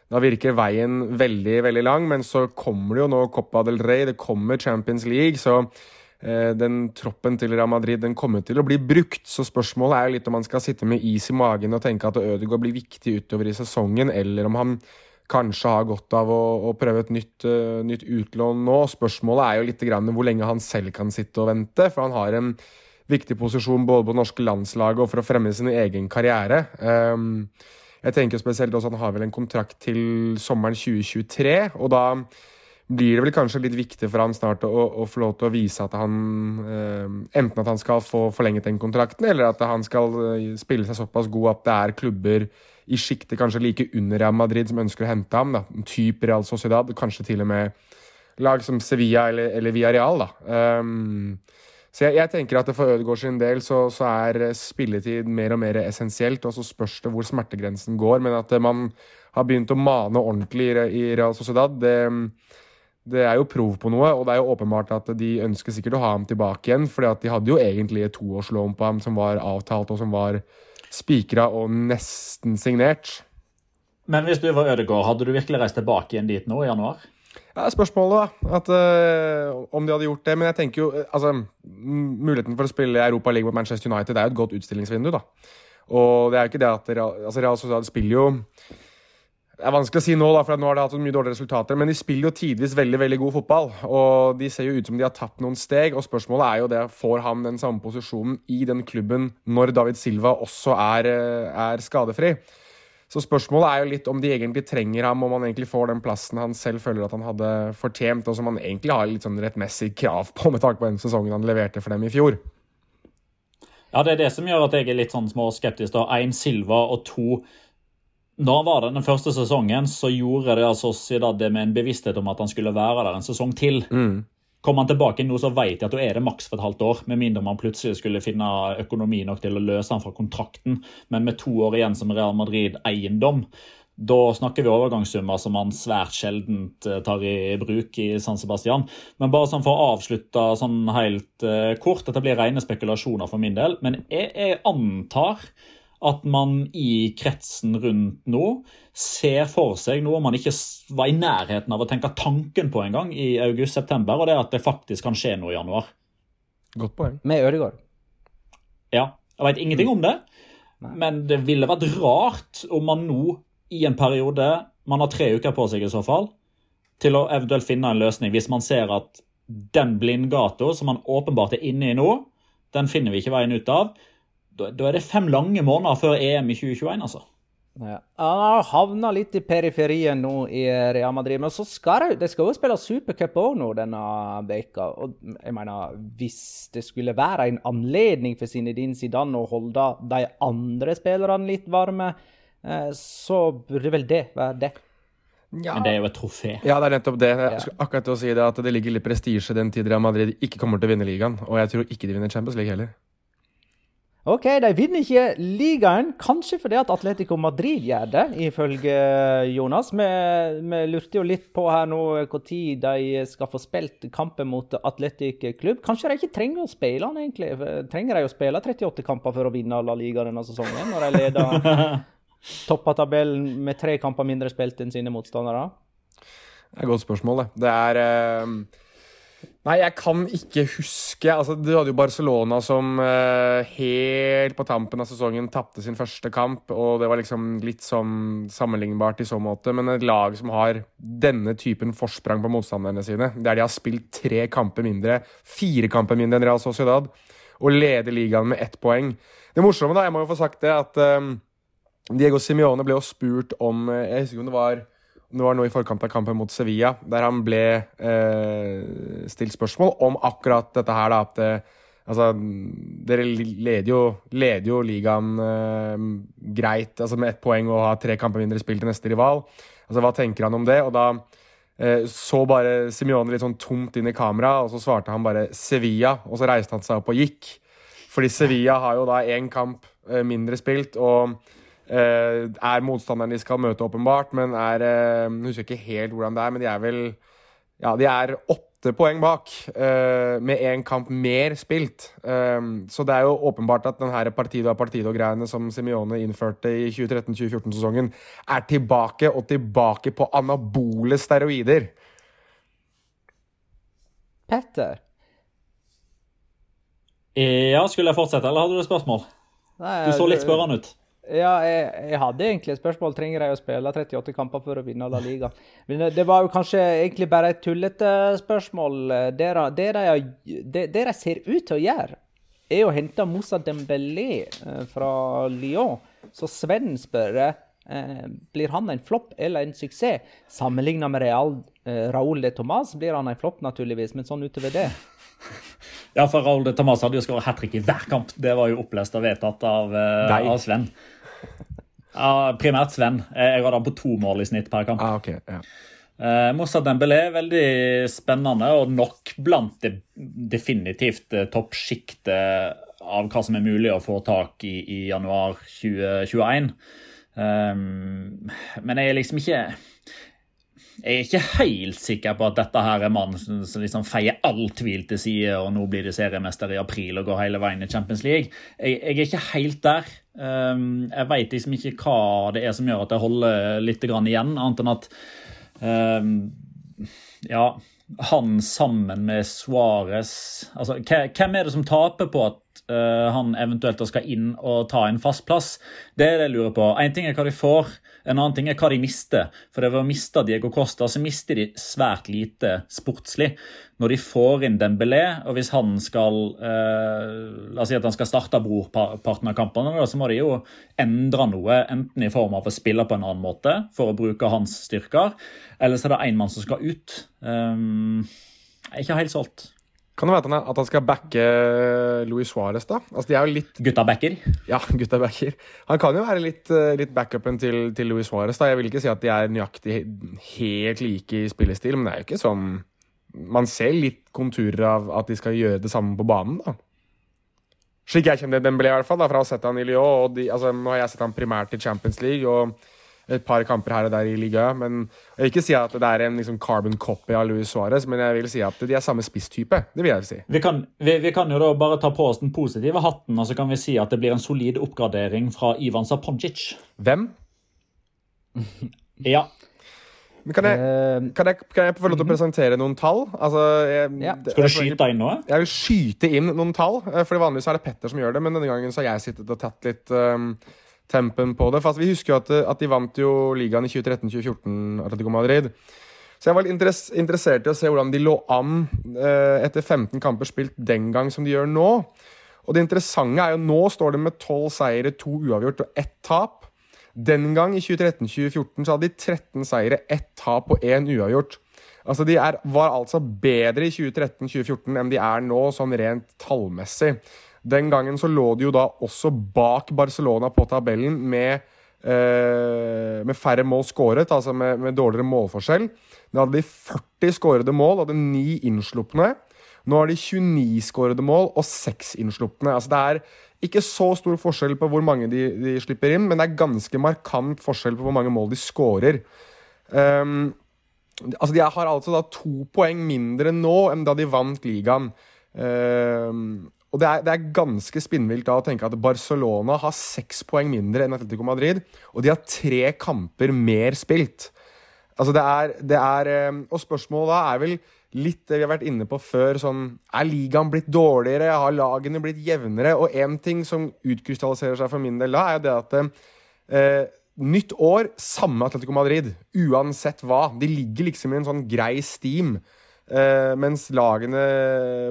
da virker veien veldig veldig lang, men så kommer det jo nå Copa del Rey, det kommer Champions League. Så eh, den troppen til Real Madrid den kommer til å bli brukt. Så spørsmålet er jo litt om han skal sitte med is i magen og tenke at Ødegaard blir viktig utover i sesongen, eller om han kanskje har godt av å, å prøve et nytt, uh, nytt, utlån nå. Spørsmålet er jo litt hvor lenge han selv kan sitte og vente, for han har en viktig posisjon både på det norske landslaget og for å fremme sin egen karriere. Um, jeg tenker spesielt også at Han har vel en kontrakt til sommeren 2023. og da blir det vel kanskje litt viktig for han snart å, å få lov til å vise at han eh, Enten at han skal få forlenget den kontrakten, eller at han skal eh, spille seg såpass god at det er klubber i sjiktet kanskje like under Real Madrid som ønsker å hente ham. da, Type Real Sociedad, kanskje til og med lag som Sevilla eller, eller Villarreal. da. Um, så jeg, jeg, tenker at for Ødegaard sin del så, så, er spilletid mer og mer essensielt. Og så spørs det hvor smertegrensen går. Men at man har begynt å mane ordentlig i, Real Sociedad, det, det, er jo prov på noe. Og det er jo åpenbart at de ønsker sikkert å ha ham tilbake igjen. fordi de hadde jo egentlig et toårslån på ham som var avtalt, og som var spikra og nesten signert. Men hvis du var Ødegaard, hadde du virkelig reist tilbake igjen dit nå i januar? Ja, spørsmålet, da. At, uh, om de hadde gjort det. Men jeg tenker jo altså, Muligheten for å spille Europa League mot Manchester United er jo et godt utstillingsvindu. da. Og det er jo ikke det at altså, Real Sociedad spiller jo Det er vanskelig å si nå, da, for nå har de hatt mye dårlige resultater, men de spiller jo tidvis veldig veldig god fotball. Og de ser jo ut som de har tatt noen steg. Og spørsmålet er jo det, får han den samme posisjonen i den klubben når David Silva også er, eh, er skadefri? Så spørsmålet er jo litt om de egentlig trenger ham, om han egentlig får den plassen han selv føler at han hadde fortjent, og som han egentlig har litt sånn rettmessig krav på med tanke på den sesongen han leverte for dem i fjor. Ja, det er det som gjør at jeg er litt sånn småskeptisk. Én Silva og to Når var det den første sesongen, så gjorde det altså det med en bevissthet om at han skulle være der en sesong til. Mm. Kommer han tilbake nå, så vet jeg at da er det maks for et halvt år. Med mindre man plutselig skulle finne økonomi nok til å løse han fra kontrakten. Men med to år igjen som Real Madrid-eiendom, da snakker vi overgangssummer som man svært sjelden eh, tar i bruk i San Sebastian. Men bare sånn for å avslutte sånn helt uh, kort, dette blir rene spekulasjoner for min del. Men jeg, jeg antar at man i kretsen rundt nå ser for seg noe man ikke var i nærheten av å tenke tanken på engang i august-september, og det er at det faktisk kan skje noe i januar. Godt poeng. Med Ødegaard? Ja. Jeg veit ingenting om det, Nei. men det ville vært rart om man nå, i en periode Man har tre uker på seg i så fall, til å eventuelt finne en løsning hvis man ser at den blindgata som man åpenbart er inne i nå, den finner vi ikke veien ut av da, da, er det fem lange måneder før EM i 2021, altså. Ja. Han har havna litt i periferien nå i Real Madrid, men så skal det, de skal jo spille supercup òg nå denne veka. Og jeg mener, hvis det skulle være en anledning for Zinedine Zidane å holde de andre spillerne litt varme, eh, så burde vel det være det. Ja. Men det er jo et trofé. Ja, det er nettopp det. Jeg skal akkurat til å si det at det ligger litt prestisje den tid Real Madrid ikke kommer til å vinne ligaen. Og jeg tror ikke de vinner Champions League heller. OK, de vinner ikke ligaen, kanskje fordi at Atletico Madrid gjør det, ifølge Jonas. Vi, vi lurte jo litt på her nå når de skal få spilt kampen mot Atletic Klubb. Kanskje de ikke trenger å spille den, egentlig? Trenger de å spille 38 kamper for å vinne La Liga denne sesongen, når de leder toppa tabellen med tre kamper mindre spilt enn sine motstandere? Det er et godt spørsmål, det. Det er uh Nei, jeg kan ikke huske. Altså, du hadde jo Barcelona som uh, helt på tampen av sesongen tapte sin første kamp, og det var liksom litt sånn sammenlignbart i så måte. Men et lag som har denne typen forsprang på motstanderne sine, der de har spilt tre kamper mindre, fire kamper mindre enn Real Sociedad, og leder ligaen med ett poeng Det morsomme, da, jeg må jo få sagt det, at um, Diego Simione ble jo spurt om Jeg husker ikke om det var det var nå i forkant av kampen mot Sevilla, der han ble eh, stilt spørsmål om akkurat dette her, da. At det, altså, dere leder jo, leder jo ligaen eh, greit, altså med ett poeng og har tre kamper mindre spilt til neste rival. Altså, Hva tenker han om det? Og da eh, så bare Simione litt sånn tomt inn i kamera, og så svarte han bare 'Sevilla', og så reiste han seg opp og gikk. Fordi Sevilla har jo da én kamp eh, mindre spilt, og eh, er motstanderen de skal møte, åpenbart, men er eh, Jeg husker ikke helt hvordan det er, men de er vel Ja, de er åtte poeng bak, eh, med én kamp mer spilt. Eh, så det er jo åpenbart at den her Partido a Partido-greiene som Simione innførte i 2013-2014-sesongen, er tilbake og tilbake på anabole steroider. Petter? Ja, skulle jeg fortsette, eller hadde du et spørsmål? Nei, Du så litt spørrende ut. Ja, jeg, jeg hadde egentlig et spørsmål. Trenger jeg å spille 38 kamper for å vinne La Liga? Men det- det var jo kanskje egentlig bare et tullete spørsmål. Det de, det de, det, det de ser ut til å gjøre, er å hente Moussa Dembélé eh, fra Lyon. Så Sven spør eh, blir han en flopp eller en suksess. Sammenlignet med Real, eh, Raúl de Tomàs blir han en flopp, naturligvis, men sånn utover det Ja, for Raúl de Tomas hadde jo skåret hat trick i hver kamp. Det var jo opplest og vedtatt av, uh, av Sven. Ja, primært Sven. Jeg hadde han på to mål i snitt per kamp. Ah, ok, ja. Eh, Moussa Dembélé veldig spennende, og nok blant det definitivt eh, toppsjiktet av hva som er mulig å få tak i i januar 2021. Um, men jeg er liksom ikke jeg er ikke helt sikker på at dette her er mannen som som liksom feier all tvil til side, og nå blir de seriemester i april og går hele veien i Champions League. Jeg, jeg er ikke helt der. Um, jeg vet liksom ikke hva det er som gjør at jeg holder litt igjen, annet enn at um, ja, han sammen med Suárez altså, Hvem er det som taper på at eh, han eventuelt skal inn og ta en fast plass? Det er det jeg lurer på. Én ting er hva de får, en annen ting er hva de mister. For ved å miste Diego Costa, så mister de svært lite sportslig. Når de får inn Dembélé, og hvis han skal eh, La oss si at han skal starte brorparten av kampene, så må de jo endre noe. Enten i form av å spille på en annen måte for å bruke hans styrker, eller så er det én mann som skal ut. Um, ikke helt solgt. Kan det være at han, at han skal backe Luis Suárez, da? Altså, de er jo litt Gutta backer. Ja, gutta backer. Han kan jo være litt, eh, litt backupen til, til Luis Suárez. Jeg vil ikke si at de er nøyaktig helt like i spillestil, men det er jo ikke sånn Man ser litt konturer av at de skal gjøre det samme på banen, da. Slik jeg kjenner Dembélé, i hvert fall, da, fra å ha sett han i Lyon. Og de, altså, nå har jeg sett han primært i Champions League og et par kamper her og der i liga. Men Jeg vil ikke si at det er en liksom, carbon copy av Luis Suárez, men jeg vil si at de er samme spisstype. Det vil jeg si. Vi kan, vi, vi kan jo da bare ta på oss den positive hatten, og så kan vi si at det blir en solid oppgradering fra Ivan Saponjic. Hvem? Ja. Men kan jeg, kan, jeg, kan jeg få lov til å presentere noen tall? Altså, jeg, ja. Skal du skyte skyte inn noe? Jeg vil skyte inn noen tall, eh, for vanligvis er det Petter som gjør det, men denne gangen så har jeg sittet og tatt litt um, tempen på det. Altså, vi husker jo at, at de vant jo ligaen i 2013-2014, Atletico Madrid. Så jeg var litt interess interessert i å se hvordan de lå an eh, etter 15 kamper spilt den gang som de gjør nå. Og det interessante er jo nå står det med 12 seire, to uavgjort og ett tap. Den gang, i 2013-2014, så hadde de 13 seire, ett tap og én uavgjort. Altså, De er, var altså bedre i 2013-2014 enn de er nå, sånn rent tallmessig. Den gangen så lå de jo da også bak Barcelona på tabellen med, eh, med færre mål skåret, altså med, med dårligere målforskjell. Da hadde de 40 skårede mål, hadde 9 innslupne. Nå har de 29 skårede mål og 6 innslupne. Altså det er ikke så stor forskjell på hvor mange de, de slipper inn, men det er ganske markant forskjell på hvor mange mål de skårer. Um, altså de har altså da to poeng mindre nå enn da de vant ligaen. Um, og det er, det er ganske spinnvilt da å tenke at Barcelona har seks poeng mindre enn Atletico Madrid, og de har tre kamper mer spilt. Altså det er, det er um, Og spørsmålet da er vel litt det vi har vært inne på før. sånn, Er ligaen blitt dårligere? Har lagene blitt jevnere? Og én ting som utkrystalliserer seg for min del da, er jo det at eh, Nytt år, samme Atletico Madrid. Uansett hva. De ligger liksom i en sånn grei steam. Eh, mens lagene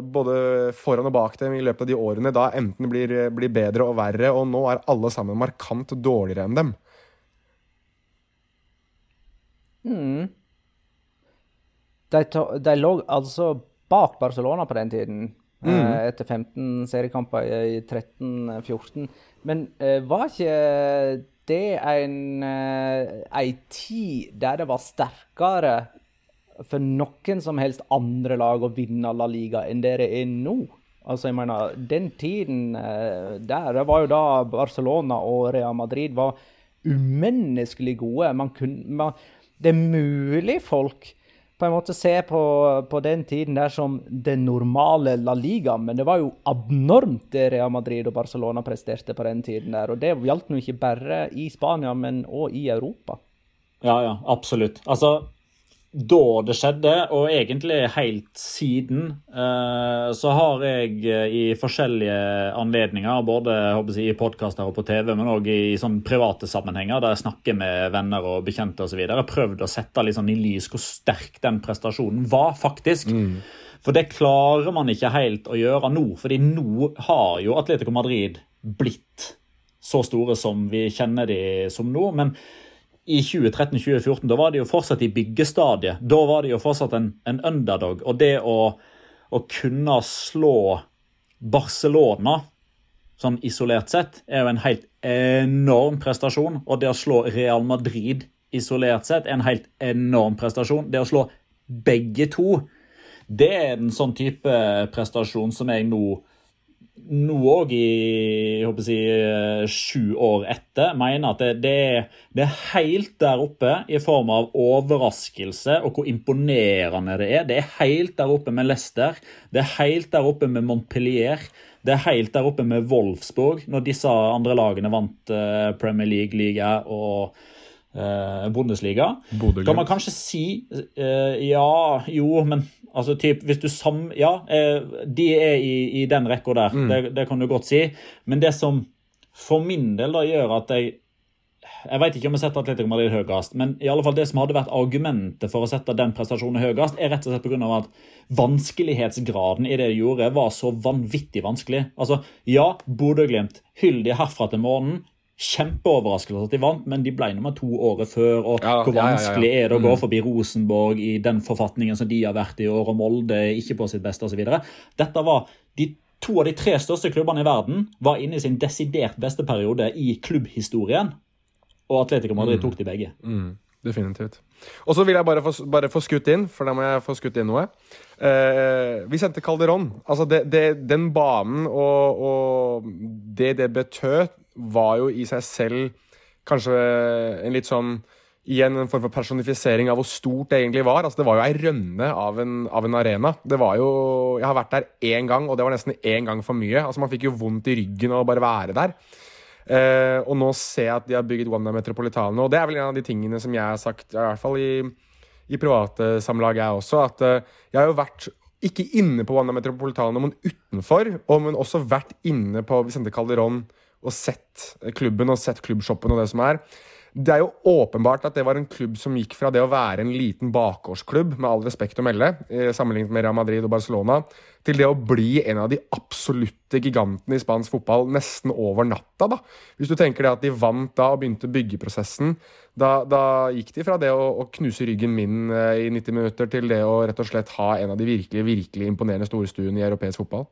både foran og bak dem i løpet av de årene da enten blir, blir bedre og verre, og nå er alle sammen markant dårligere enn dem. Mm. De, to- de lå altså bak Barcelona på den tiden, Mm. eh, etter 15 seriekamper i 13-14. Men eh, var ikke det en, eh, ei tid der det var sterkere for noen som helst andre lag å vinne La Liga enn det det er nå. Altså, jeg mener, den tiden eh, der, det var jo da Barcelona og Real Madrid var umenneskelig gode. Man kunne, man, det er mulig folk på en måte ser på, på, den tiden der som den normale La Liga, men det var jo abnormt det Real Madrid og Barcelona presterte på den tiden der. Og det gjaldt nå ikke bare i Spania, men òg i Europa. Ja, ja, absolutt. Altså, da det skjedde, og egentlig helt siden, eh, så har jeg eh, i forskjellige anledninger, både jeg, i podkaster og på TV, men òg i sånn private sammenhenger der jeg snakker med venner og bekjente osv., prøvd å sette litt sånn i lys hvor sterk den prestasjonen var, faktisk. Mm. For det klarer man ikke helt å gjøre nå, fordi nå har jo Atletico Madrid blitt så store som vi kjenner de som nå. men i 2013-2014, da var de jo fortsatt i byggestadiet. Da var de jo fortsatt en, en underdog. Og det å, å, kunne slå Barcelona sånn isolert sett, er jo en helt enorm prestasjon. Og det å slå Real Madrid isolert sett er en helt enorm prestasjon. Det å slå begge to, det er en sånn type prestasjon som jeg nå nå òg i jeg håper si, eh, sju år etter, mener at det, det, det, er, helt der oppe i form av overraskelse og hvor imponerende det er. Det er helt der oppe med Leicester. Det er helt der oppe med Montpellier. Det er helt der oppe med Wolfsburg, når disse andre lagene vant uh, Premier League-liga og uh, Bundesliga. Kan man kanskje si uh, Ja, jo, men Altså typ, hvis du sam... Ja, eh, de er i, i den rekka der, mm. det, det, kan du godt si. Men det som for min del da gjør at jeg Jeg vet ikke om jeg setter Atletico Madrid høyest, men i alle fall det som hadde vært argumentet for å sette den prestasjonen høyest, er rett og slett pga. at vanskelighetsgraden i det de gjorde, var så vanvittig vanskelig. Altså, ja, Bodø-Glimt, hyll de herfra til månen kjempeoverraskelse at de vant, men de ble nummer to året før. og ja, Hvor vanskelig ja, ja, er det å gå mm. forbi Rosenborg i den forfatningen som de har vært i år, og Molde ikke på sitt beste osv. Dette var de to av de tre største klubbene i verden var inne i sin desidert beste periode i klubbhistorien. Og Atletico Madrid mm. tok de begge. Mm. Definitivt. Og så vil jeg bare få, bare få, skutt inn, for da må jeg få skutt inn noe. Eh, vi sendte Calderón. Altså det, det, den banen og, og det det betød var jo i seg selv kanskje en litt sånn Igjen en form for personifisering av hvor stort det egentlig var. Altså, det var jo ei rønne av en, av en, arena. Det var jo, Jeg har vært der én gang, og det var nesten én gang for mye. Altså, Man fikk jo vondt i ryggen av å bare være der. Eh, og nå ser jeg at de har bygget Wanda Metropolitano, og det er vel en av de tingene som jeg har sagt, i hvert fall i, i private samlag, jeg også, at eh, jeg har jo vært ikke inne på Wanda Metropolitano, men utenfor, og men også vært inne på Vicente Calderón og sett klubben og sett klubbshoppen og det som er. Det er jo åpenbart at det var en klubb som gikk fra det å være en liten bakgårdsklubb, med all respekt å melde, eh, sammenlignet med Real Madrid og Barcelona, til det å bli en av de absolutte gigantene i spansk fotball nesten over natta. da. Hvis du tenker det at de vant da og begynte byggeprosessen, da, da gikk de fra det å, å, knuse ryggen min eh, i 90 minutter til det å rett og slett ha en av de virkelig, virkelig imponerende storstuene i europeisk fotball.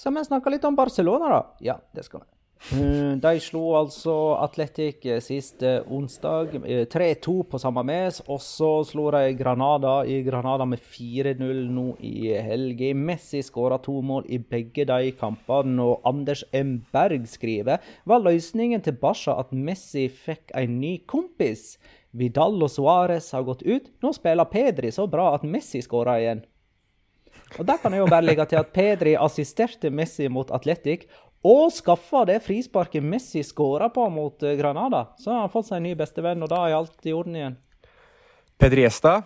Skal vi snakke litt om Barcelona, da? Ja, det skal vi. Eh, de slo altså Atletic eh, sist onsdag, 3-2 eh, på samme mes. Og så slo de Granada i Granada med 4-0 nå i helga. Messi skåra to mål i begge de kampene, og Anders M. Berg skriver var løsningen til Barca at Messi fikk en ny kompis. Vidal og Suárez har gått ut. Nå spiller Pedri så bra at Messi skåra igjen. Og Der kan jeg jo bare legge til at Pedri assisterte Messi mot Atletic, og skaffa det frisparket Messi skåra på mot eh, Granada. Så har han fått seg en ny bestevenn, og da er alt i orden igjen. Pedriesta.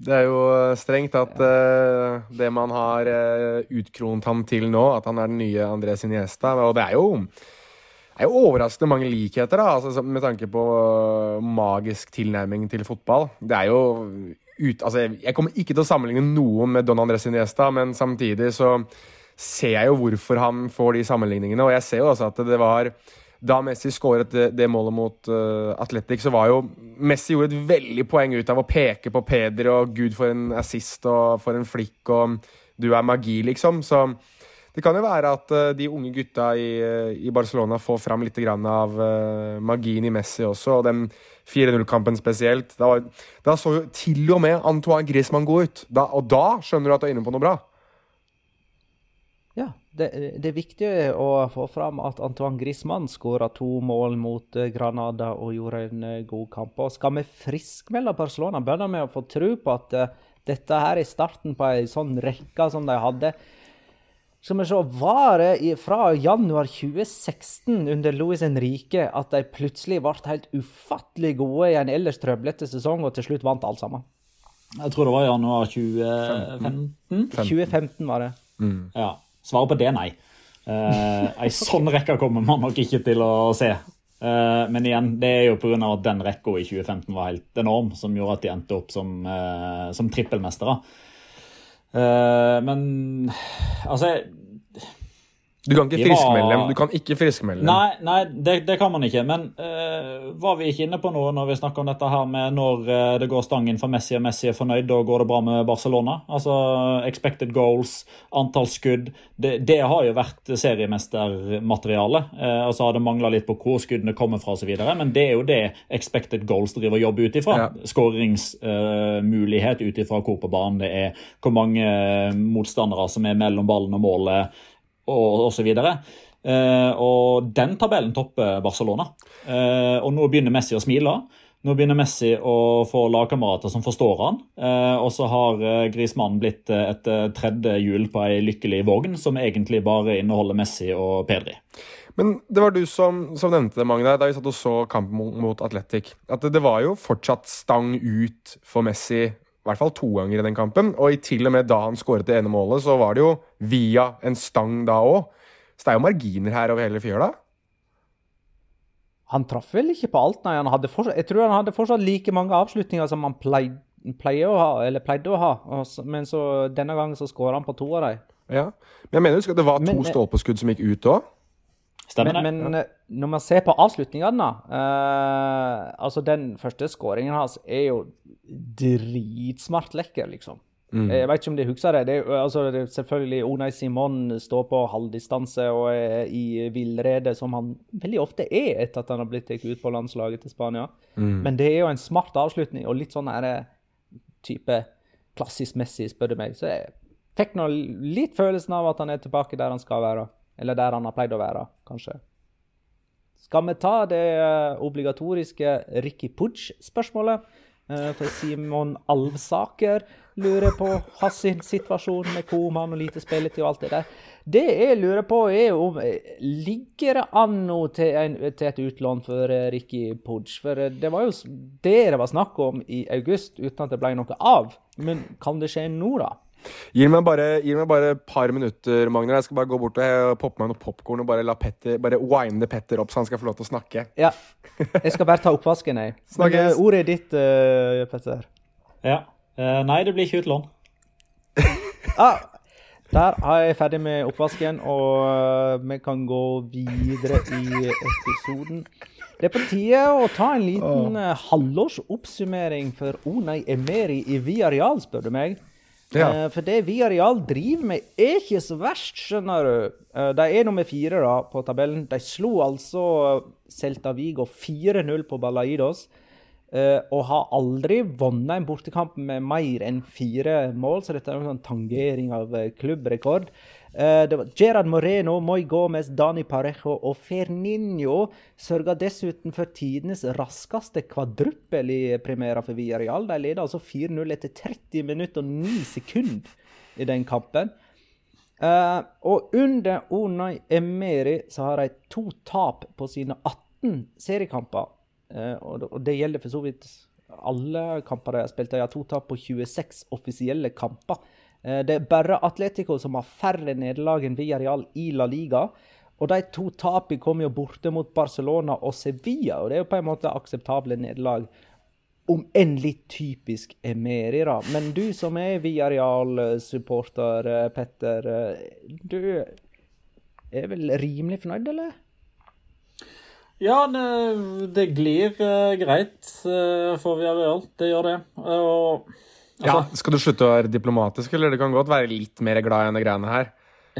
Det er jo eh, strengt at uh, det man har uh, utkronet ham til nå, at han er den nye Andres Iniesta. Og det er jo, er jo overraskende mange likheter, da, altså, med tanke på magisk tilnærming til fotball. Det er jo ut, altså, jeg kommer ikke til å sammenligne noe med Don Andres Iniesta, men samtidig så ser jeg jo hvorfor han får de sammenligningene. Og jeg ser jo også at det var Da Messi skåret det, det målet mot uh, Atletic, så var jo Messi gjorde et veldig poeng ut av å peke på Peder og Gud for en assist og for en flikk og du er magi, liksom. Så Det kan jo være at eh, de unge gutta i, eh, i Barcelona får fram litt av eh, magien i Messi også, og den 4-0-kampen spesielt. Da, da så jo til og med Antoine Griezmann gå ut, da, og da skjønner du at du er inne på noe bra. Ja, det, det er viktig å få fram at Antoine Griezmann skåra to mål mot Granada og gjorde en god kamp. Og skal vi friskmelde Barcelona, bør vi få tro på at dette her er starten på ei sånn rekke som de hadde. Skal vi se, var det fra januar 2016 under Luis Henrique at de plutselig ble helt ufattelig gode i en ellers trøblete sesong, og til slutt vant alt sammen? Jeg tror det var januar 2015. 2015 var det. Ja. Svaret på det, nei. Eh, ei sånn rekke kommer man nok ikke til å se. Eh, men igjen, det er jo pga. at den rekka i 2015 var helt enorm, som gjorde at de endte opp som, eh, som trippelmestere. Men altså Du kan ikke friskmelde dem. Du kan ikke friskmelde dem. Nei, nei det, det kan man ikke. Men uh, var vi ikke inne på noe når vi snakker om dette her med når uh, det går stangen for Messi og Messi er fornøyd, da går det bra med Barcelona? Altså expected goals, antall skudd. Det, det har jo vært seriemestermateriale. Uh, og så har det mangla litt på hvor skuddene kommer fra osv. Men det er jo det expected goals driver jobb ut ifra. Ja. Skåringsmulighet ut ifra hvor på banen det er, hvor mange motstandere som er mellom ballen og målet og osv. Uh, og den tabellen topper Barcelona. Uh, og nå begynner Messi å smile. Nå begynner Messi å få lagkamerater som forstår han. Eh, og så har uh, Grismannen blitt eh, et eh, tredje hjul på ei lykkelig vogn, som egentlig bare inneholder Messi og Pedri. Men det var du som, som nevnte det, Magne, da vi satt og så kampen mot, mot Atletic. At det, det var jo fortsatt stang ut for Messi, i hvert fall to ganger i den kampen. Og i til og med da han skåret det ene målet, så var det jo via en stang da òg. Så det er jo marginer her over hele fjøla. Han traff vel ikke på alt, nei. Fortsatt, jeg tror han hadde fortsatt like mange avslutninger som han pleide, å ha, eller pleide å ha. Men så denne gangen så skåra han på to av dem. Ja. Men jeg mener husker at det var to Men- stolpeskudd som gikk ut òg. Stemmer det? Men, men ja. når man ser på avslutningene, eh, Altså, den første skåringen hans er jo dritsmart lekker, liksom. Jeg vet ikke om de husker det. det, er, altså, det er selvfølgelig Onay Simon står på halvdistanse og er i villrede, som han veldig ofte er etter at han har blitt tatt ut på landslaget til Spania. Men det er jo en smart avslutning, og litt sånn her det type klassisk Messi, spør du meg. Så jeg fikk nå litt følelsen av at han er tilbake der han skal være. Eller der han har pleid å være, kanskje. Skal vi ta det eh, obligatoriske Ricky Pudge-spørsmålet? Eh, For Simon Alvsaker lurer på hans situasjon med komaen og lite spilletid og alt det der. Det jeg lurer på, er om eh, ligger det an nå til, til et utlån for Ricky Pudge? For det var jo det det var snakk om i august, uten at det ble noe av. Men kan det skje nå, da? Gi meg bare gi meg bare et par minutter, Magnar. Jeg skal bare gå bort og poppe meg noe popkorn og bare la Petter, bare wine Petter opp, så han skal få lov til å snakke. Ja. Jeg skal bare ta oppvasken, jeg. Men, Snakkes. eh, ordet er ditt, uh, Petter. Ja. Uh, nei, det blir ikke utlån. Ah, der er jeg ferdig med oppvasken, og vi kan gå videre i episoden. Det er på tide å ta en liten oh. halvårsoppsummering for Onay Emeri i Villarreal, spør du meg. Ja. Eh, for det Villarreal driver med, er ikke så verst, skjønner du. Eh, de er nummer fire da, på tabellen. De slo altså Celta Vigo 4-0 på Balaidos. Eh, og har aldri vunnet en bortekamp med mer enn fire mål, så dette er en sånn tangering av klubbrekord. Eh, det var Gerard Moreno, Moi Gomez, Dani Parejo og Ferninho sørga dessuten for tidenes raskeste kvadruppel i Primera for Villarreal. De leda altså 4-0 etter 30 minutter og 9 sekunder i den kampen. Eh, og under Unai Emeri så har de to tap på sine 18 seriekamper. Eh, og det gjelder for så vidt alle kamper de har spilt. De har to tap på 26 offisielle kamper. Eh, det er bare Atletico som har færre nederlag enn Villarreal i La Liga. Og de to tapene kom jo borte mot Barcelona og Sevilla, og det er jo på en måte akseptable nederlag. Om enn litt typisk Emeri, da. Men du som er Villarreal-supporter, eh, Petter. eh, Du er vel rimelig fornøyd, eller? Ja, det, det glir uh, greit uh, for Villarreal. Det gjør det. Og Ja, Skal du slutte å være diplomatisk, eller? Du kan godt være litt mer glad i denne greiene her.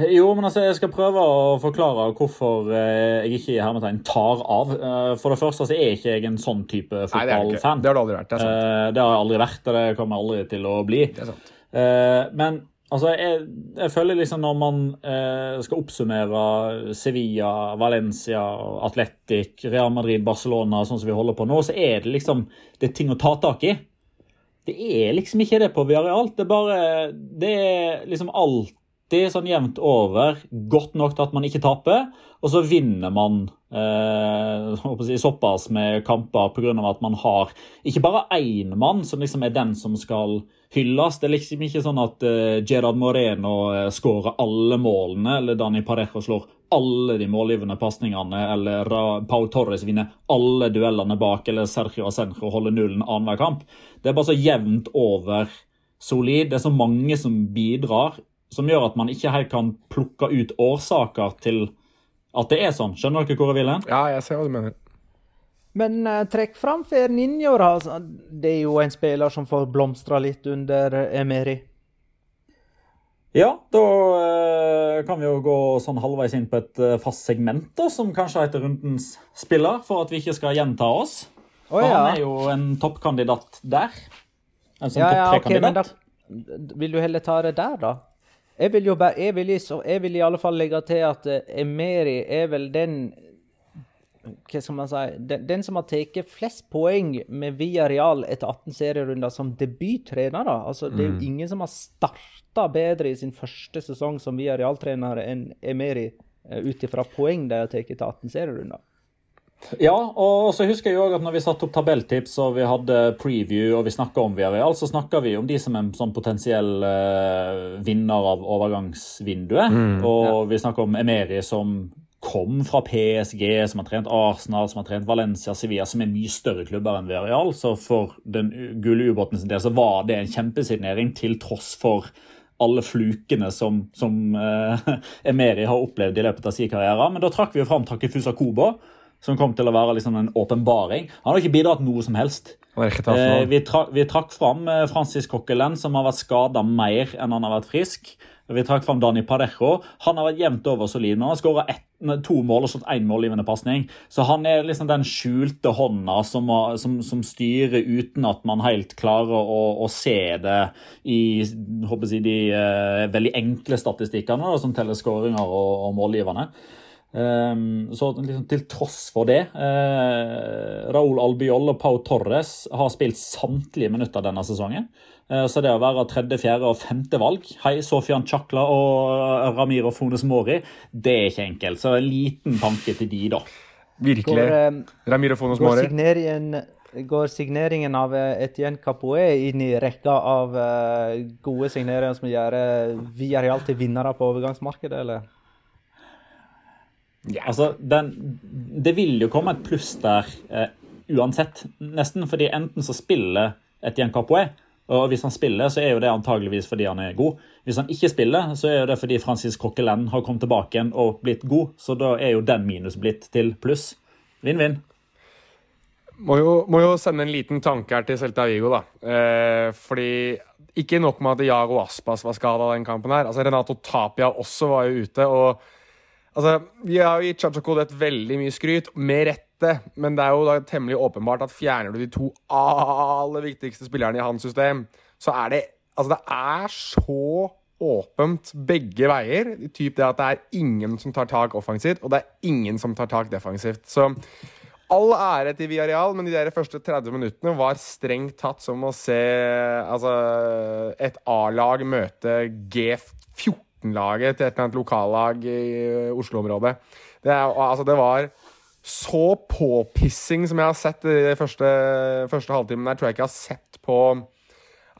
Jo, men altså, jeg skal prøve å forklare hvorfor eh, jeg ikke i hermetegn tar av. Eh, For det første så er ikke jeg en sånn type Nei, det det fotballfan. Har du aldri vært. Det er sant. Eh, Det har jeg aldri vært, og det kommer jeg aldri til å bli. Det er sant. Eh, Men altså, jeg, jeg føler liksom når man eh, skal oppsummere Sevilla, Valencia, Atletic, Real Madrid, Barcelona, sånn som vi holder på nå, så er det liksom det er ting å ta tak i. Det er liksom ikke det på Villarreal. Det er bare Det er liksom alltid sånn jevnt over. Godt nok til at man ikke taper, og så vinner man eh, såpass med kamper pga. at man har ikke bare én mann som liksom er den som skal hylles. Det er liksom ikke sånn at uh, Gerard Moreno uh, skårer alle målene, eller Dani Parejo slår alle de målgivende pasningene, eller Ra- Pau Torres vinner alle duellene bak, eller Sergio Asenjo holder nullen annenhver kamp. Det er bare så jevnt over solid. Det er så mange som bidrar, som gjør at man ikke helt kan plukke ut årsaker til at det er sånn. Skjønner dere hvor jeg vil hen? Ja, jeg ser hva du mener. Men eh, trekk fram Ferninho. Altså, det er jo en spiller som får blomstra litt under eh, Emery. Ja, da eh, kan vi jo gå sånn halvveis inn på et eh, fast segment, da, som kanskje heter rundens spiller, for at vi ikke skal gjenta oss. Oh, For ja. Han er jo en toppkandidat der. En sånn Ja, topp da tre-kandidat. Vil du heller ta det der, da? Jeg vil jo bare Jeg vil jeg vil i alle fall legge til at eh, Emery er vel den Hva skal man si Den, den som har tatt flest poeng med Via Real etter 18 serierunder som debuttrener. da. Altså, Det er jo ingen som har starta bedre i sin første sesong som Via Real-trener enn Emery, eh, ut ifra poeng de har tatt etter 18 serierunder. Ja, og så husker jeg jo at når vi satte opp tabelltips og vi hadde preview og vi snakka om Villarreal, så snakka vi om de som en sånn potensiell uh, vinner av overgangsvinduet. og vi snakka om Emery som kom fra PSG, som har trent Arsenal, som har trent Valencia, Sevilla, som er mye større klubber enn Villarreal. Så for den gule ubåten sin del så var det en kjempesignering til tross for alle flukene som, som eh, Emery har opplevd i løpet av sin karriere. Men da trakk vi jo fram Takifusa Kobo, som kom til å være liksom en åpenbaring. Han har ikke bidratt noe som helst. Eh, vi, tra vi trakk fram eh, Francis Coquelin, som har vært skada mer enn han har vært frisk. Vi trakk fram Dani Parejo. Han har vært jevnt over solid, men han har skåra to mål og slått én målgivende pasning. Så han er liksom den skjulte hånda som, som, som styrer uten at man helt klarer å, å se det i jeg, de eh, veldig enkle statistikkene, som teller skåringer og, og målgiverne. Ehm, så liksom, til tross for det eh, Raúl Albiol og Pau Torres har spilt samtlige minutter denne sesongen. Eh, så det å være tredje, fjerde og femte valg Hei, Sofian Chakla og eh, Ramiro Fones Mori, det er ikke enkelt. Så en liten tanke til de, da. Virkelig. Går, eh, Ramiro Fonos Går Mori. signeringen, går signeringen av eh, Etienne Capoe inn i rekka av eh, gode signeringer som gjør eh, Villarreal til vinnere på overgangsmarkedet, eller? Altså, den, det vil jo komme et pluss der eh, uansett, nesten. fordi enten så spiller Etienne Capoe, og hvis han spiller, så er jo det antageligvis fordi han er god. Hvis han ikke spiller, så er jo det fordi Francis Coquelin har kommet tilbake igjen og blitt god. Så da er jo den minus blitt til pluss. Vinn-vinn. Må jo, må jo sende en liten tanke her til Celta Vigo, da. Eh, fordi ikke nok med at Jago Aspas var skada den kampen her. Altså, Renato Tapia også var jo ute. og altså, Vi har jo gitt Chacho Kodet veldig mye skryt, med rette. Men det er jo da temmelig åpenbart at fjerner du de to aller viktigste spillerne i hans system, så er det Altså, det er så åpent begge veier. Typ det at det er ingen som tar tak offensivt, og det er ingen som tar tak defensivt. Så All ære til Villarreal, men de der første 30 minuttene var strengt tatt som å se altså, et A-lag møte G14-laget til et eller annet lokallag i Oslo-området. Det, altså, det var så påpissing som jeg har sett i de første, første halvtimen der, tror jeg ikke jeg har sett på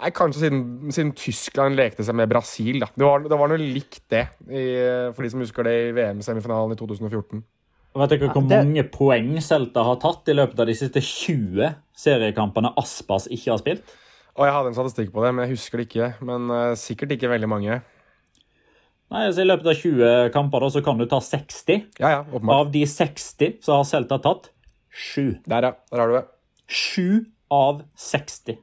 Nei, Kanskje siden, siden Tyskland lekte seg med Brasil. Da. Det, var, det var noe likt det, i, for de som husker det i VM-semifinalen i 2014. Vet dere hvor det- mange poeng Celta har tatt i løpet av de siste 20 seriekampene Aspas ikke har spilt? Og jeg hadde en statistikk på det, men jeg husker det ikke. Men uh, sikkert ikke veldig mange. Nei, så I løpet av 20 kamper da, så kan du ta 60. Ja, ja, åpenbart. Av de 60 så har Celta tatt 7. Der, ja. Der har du det. 7 av 60.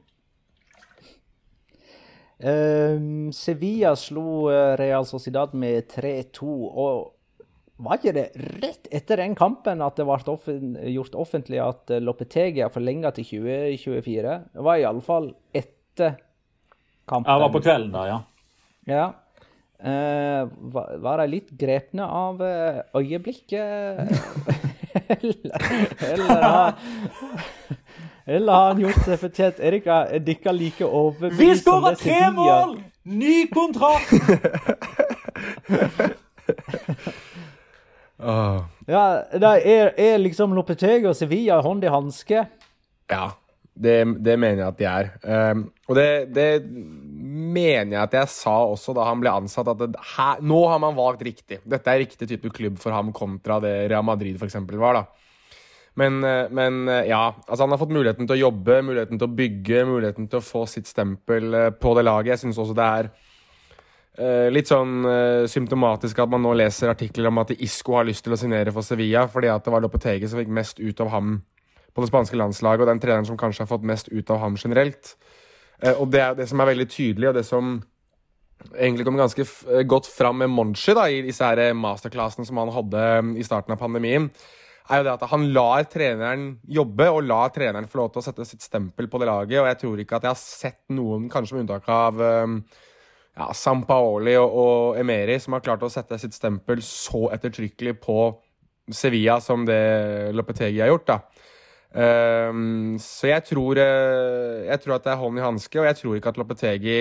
Um, Sevilla slo eh, Real Sociedad med 3-2. Og var ikke det rett etter den kampen at det ble offen gjort offentlig at Lopetegia Lopetegi er forlenga til 2024? Det var iallfall etter kampen. Det var på kvelden da, ja. Ja. Eh, var, var de litt grepne av uh, øyeblikket? eller, eller, har, eller har han gjort seg fortjent? Er dere er like Vi overbevist som skåra tre mål! Ny kontrakt! oh. Ja, det er, er liksom Lopetegi og Sevilla hånd i hanske? Ja, det, det mener jeg at de er. Um, og det, det mener jeg at jeg sa også da han ble ansatt, at det, her, nå har man valgt riktig. Dette er riktig type klubb for ham kontra det Real Madrid eksempel var. da. Men, eh, men eh, ja, altså han har fått muligheten til å jobbe, muligheten til å bygge, muligheten til å få sitt stempel eh, på det laget. Jeg syns også det er uh, litt sånn uh, symptomatisk at man nå leser artikler om at Isco har lyst til å signere for Sevilla, fordi at det var Lopetegi som fikk mest ut av ham på det spanske landslaget, og den treneren som kanskje har fått mest ut av ham generelt. Eh, og det det som er veldig tydelig, og det som egentlig kom ganske eh, godt fram med Monchi da, i disse her masterclassene som han hadde mm, i starten av pandemien, er jo det at han lar treneren jobbe og lar treneren få lov til å sette sitt stempel på det laget. Og jeg tror ikke at jeg har sett noen, kanskje med unntak av um, ja, Sampaoli og, og Emeri, som har klart å sette sitt stempel så ettertrykkelig på Sevilla som det Lopetegi har gjort. da. Um, så jeg tror, eh, jeg tror at det er hånd i hanske, og jeg tror ikke at Lopetegi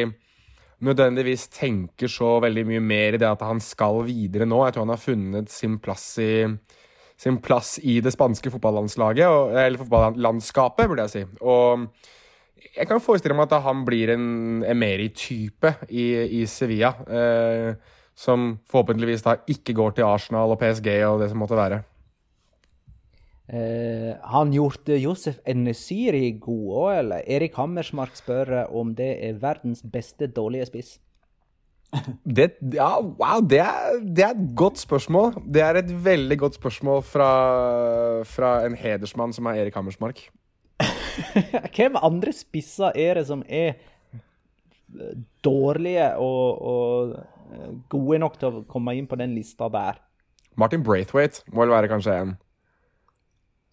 nødvendigvis tenker så veldig mye mer i det at han skal videre nå. Jeg tror han har funnet sin plass i, sin plass i det spanske fotballandslaget, og, eller fotballandskapet, burde jeg si. Og jeg kan forestille meg at han blir en Emeri-type i, i Sevilla. Uh, som forhåpentligvis da ikke går til Arsenal og PSG og det som måtte være. Eh, han gjort eh, Josef Enesiri god òg, eller? Erik Hammersmark spør eh, om det er verdens beste dårlige spiss. Det, ja, wow, det er, det er et godt spørsmål. Det er et veldig godt spørsmål fra, fra en hedersmann som er Erik Hammersmark. Hvem andre spisser er det som er eh, dårlige og, og gode nok til å komme inn på den lista der? Martin Braithwaite må vel være kanskje en.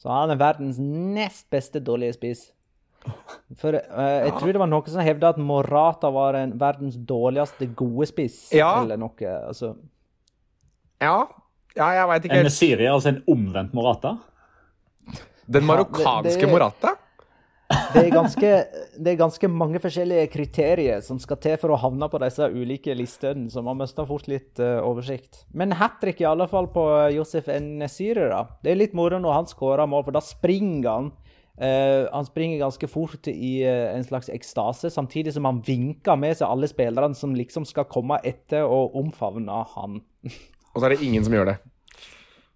Så han er verdens nest beste dårlige spiss. For uh, jeg tror det var noen som hevda at Morata var en verdens dårligste gode spiss. Ja. Eller noe. Altså, Ja, ja jeg veit ikke helt. En Syria, altså en omvendt Morata. Den Ja, marokkanske det- det- Morata? Det, er ganske, det er ganske mange forskjellige kriterier som skal til for å havne på disse ulike listene, så man mister fort litt uh, oversikt. Men hat trick i alle fall på eh, Josef Nesiri, da. Det er litt moro når han skårer mål, for da springer han. Uh, han springer ganske fort i uh, en slags ekstase, samtidig som han vinker med seg alle spillerne som liksom skal komme etter og omfavne han. Og så er det ingen som gjør det.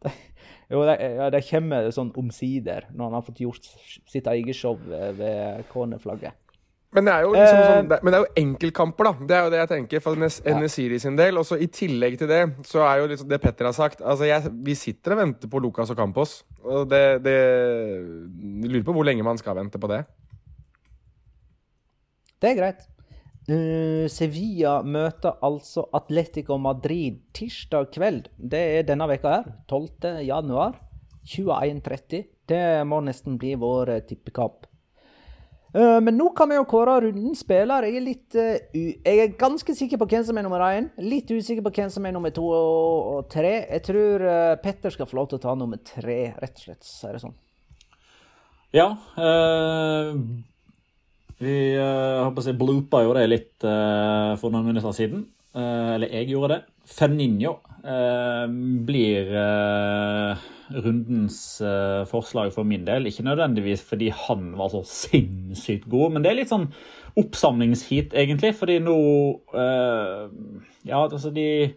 Jo, det, ja, det kommer sånn omsider, når han har fått gjort sitt eget show ved cornerflagget. Men det er jo, liksom Eh, sånn, det, men det er jo enkeltkamper, da. Det er jo det jeg tenker for Nes- Nesiri sin del. Og så i tillegg til det, så er jo liksom det Petter har sagt Altså, jeg, vi sitter og venter på Lucas og Campos. Og det, det lurer på hvor lenge man skal vente på det. Det er greit. Eh, Sevilla møter altså Atletico Madrid tirsdag kveld. Det er denne veka her. 12. januar. 21.30. Det må nesten bli vår eh, tippekamp. Eh, men nå kan vi jo kåre rundens spiller. Jeg er litt Jeg er ganske sikker på hvem som er nummer én. Litt usikker på hvem som er nummer to og, tre. Jeg tror Petter skal få lov til å ta nummer tre, rett og slett. Så er det sånn. Ja. eh, vi håper si, bloopa jo det litt uh, for noen minutter siden. Uh, eller jeg gjorde det. Feninho uh, blir eh, rundens eh, forslag for min del. Ikke nødvendigvis fordi han var så sinnssykt god, men det er litt sånn oppsamlingsheat, egentlig. Fordi nå eh, Ja, altså de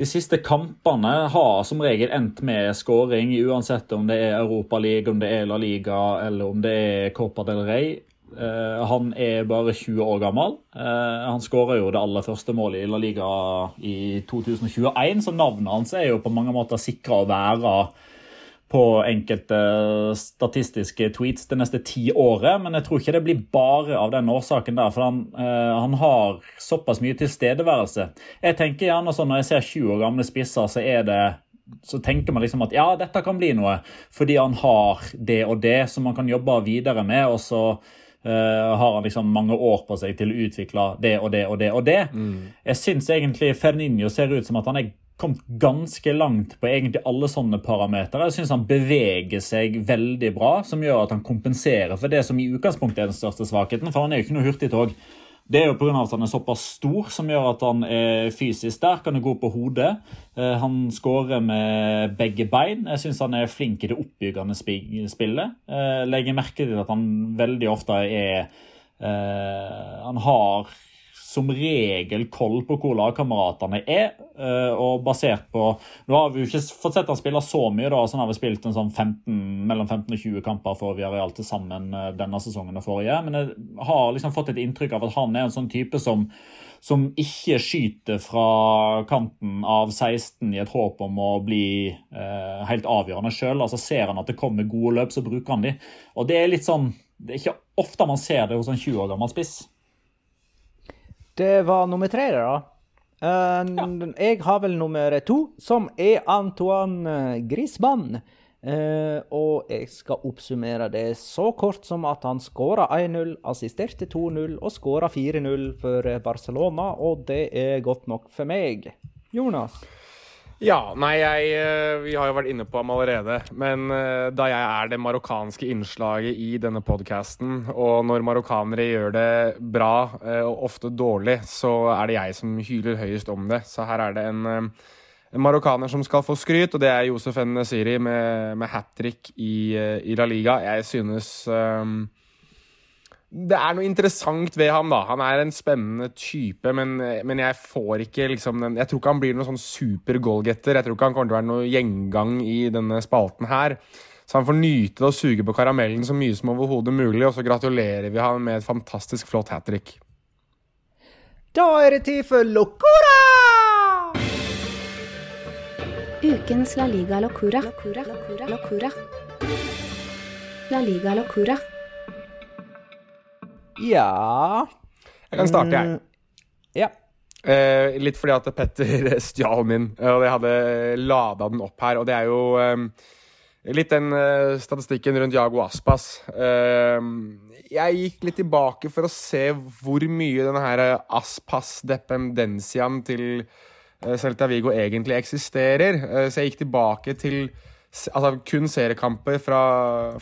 de siste kampene har som regel endt med skåring, uansett om det er Europaliga, om det er La Liga eller om det er Copa del Rey. Eh, han er bare 20 år gammel. Eh, han skåra jo det aller første målet i La Liga i 2021, så navnet hans er jo på mange måter sikra å være på enkelte statistiske tweets det neste ti året, men jeg tror ikke det blir bare av den årsaken der, for han, eh, han har såpass mye tilstedeværelse. Jeg tenker gjerne sånn Når jeg ser 20 år gamle spisser, så er det så tenker man liksom at ja, dette kan bli noe, fordi han har det og det som man kan jobbe videre med. og så har han liksom mange år på seg til å utvikle det og det og det. og det. Mm. Jeg syns egentlig Ferninho ser ut som at han er kommet ganske langt på egentlig alle sånne parametere. Jeg syns han beveger seg veldig bra, som gjør at han kompenserer for det som i utgangspunktet er den største svakheten. For han er jo ikke noe hurtigtog. Det er jo pga. at han er såpass stor, som gjør at han er fysisk sterk. Han er god på hodet. Eh, han skårer med begge bein. Jeg syns han er flink i det oppbyggende spillet. Eh, legger merke til at han veldig ofte er eh, Han har som regel koll på hvor lagkameratene er. Eh, og basert på Nå har vi jo ikke fått sett han spille så mye, da, så han har vi spilt en sånn 15, mellom 15 og 20 kamper for Viareal til sammen eh, denne sesongen og forrige. Men jeg har liksom fått et inntrykk av at han er en sånn type som som ikke skyter fra kanten av 16 i et håp om å bli eh, helt avgjørende sjøl. Altså, ser han at det kommer gode løp, så bruker han de. Og det er litt sånn Det er ikke ofte man ser det hos en 20 år gammel spiss. Det var nummer tre, da. Uh, ja. Jeg har vel nummer to, som er Antoine Griezmann. Uh, og jeg skal oppsummere det så kort som at han skåra 1-0, assisterte 2-0 og skåra 4-0 for Barcelona, og det er godt nok for meg. Jonas? Ja, nei, jeg, eh, Vi har jo vært inne på ham allerede. Men eh, da jeg er det marokkanske innslaget i denne podkasten, og når marokkanere gjør det bra, eh, og ofte dårlig, så er det jeg som hyler høyest om det. Så her er det en, en marokkaner som skal få skryt, og det er Josef N. Siri med, med hat trick i, i, La Liga. Jeg synes um, det er noe interessant ved ham, da. Han er en spennende type, men, men jeg får ikke liksom den Jeg tror ikke han blir noen sånn super goalgetter. Jeg tror ikke han kommer til å være noe gjengang i denne spalten her. Så han får nyte det og suge på karamellen så mye som overhodet mulig, og så gratulerer vi ham med et fantastisk flott hat trick. Da er det tid for Locora! Ukens La Liga Locura. Locura. Locura. La Liga Locura. Ja Jeg kan starte, jeg. Mm, ja. Eh, litt fordi at Petter stjal min, og jeg hadde lada den opp her. Og det er jo eh, litt den eh, statistikken rundt Jago Aspas. Eh, jeg gikk litt tilbake for å se hvor mye denne her Aspas-dependensiaen til eh, Celta Vigo egentlig eksisterer. Eh, så jeg gikk tilbake til altså, kun seriekamper fra,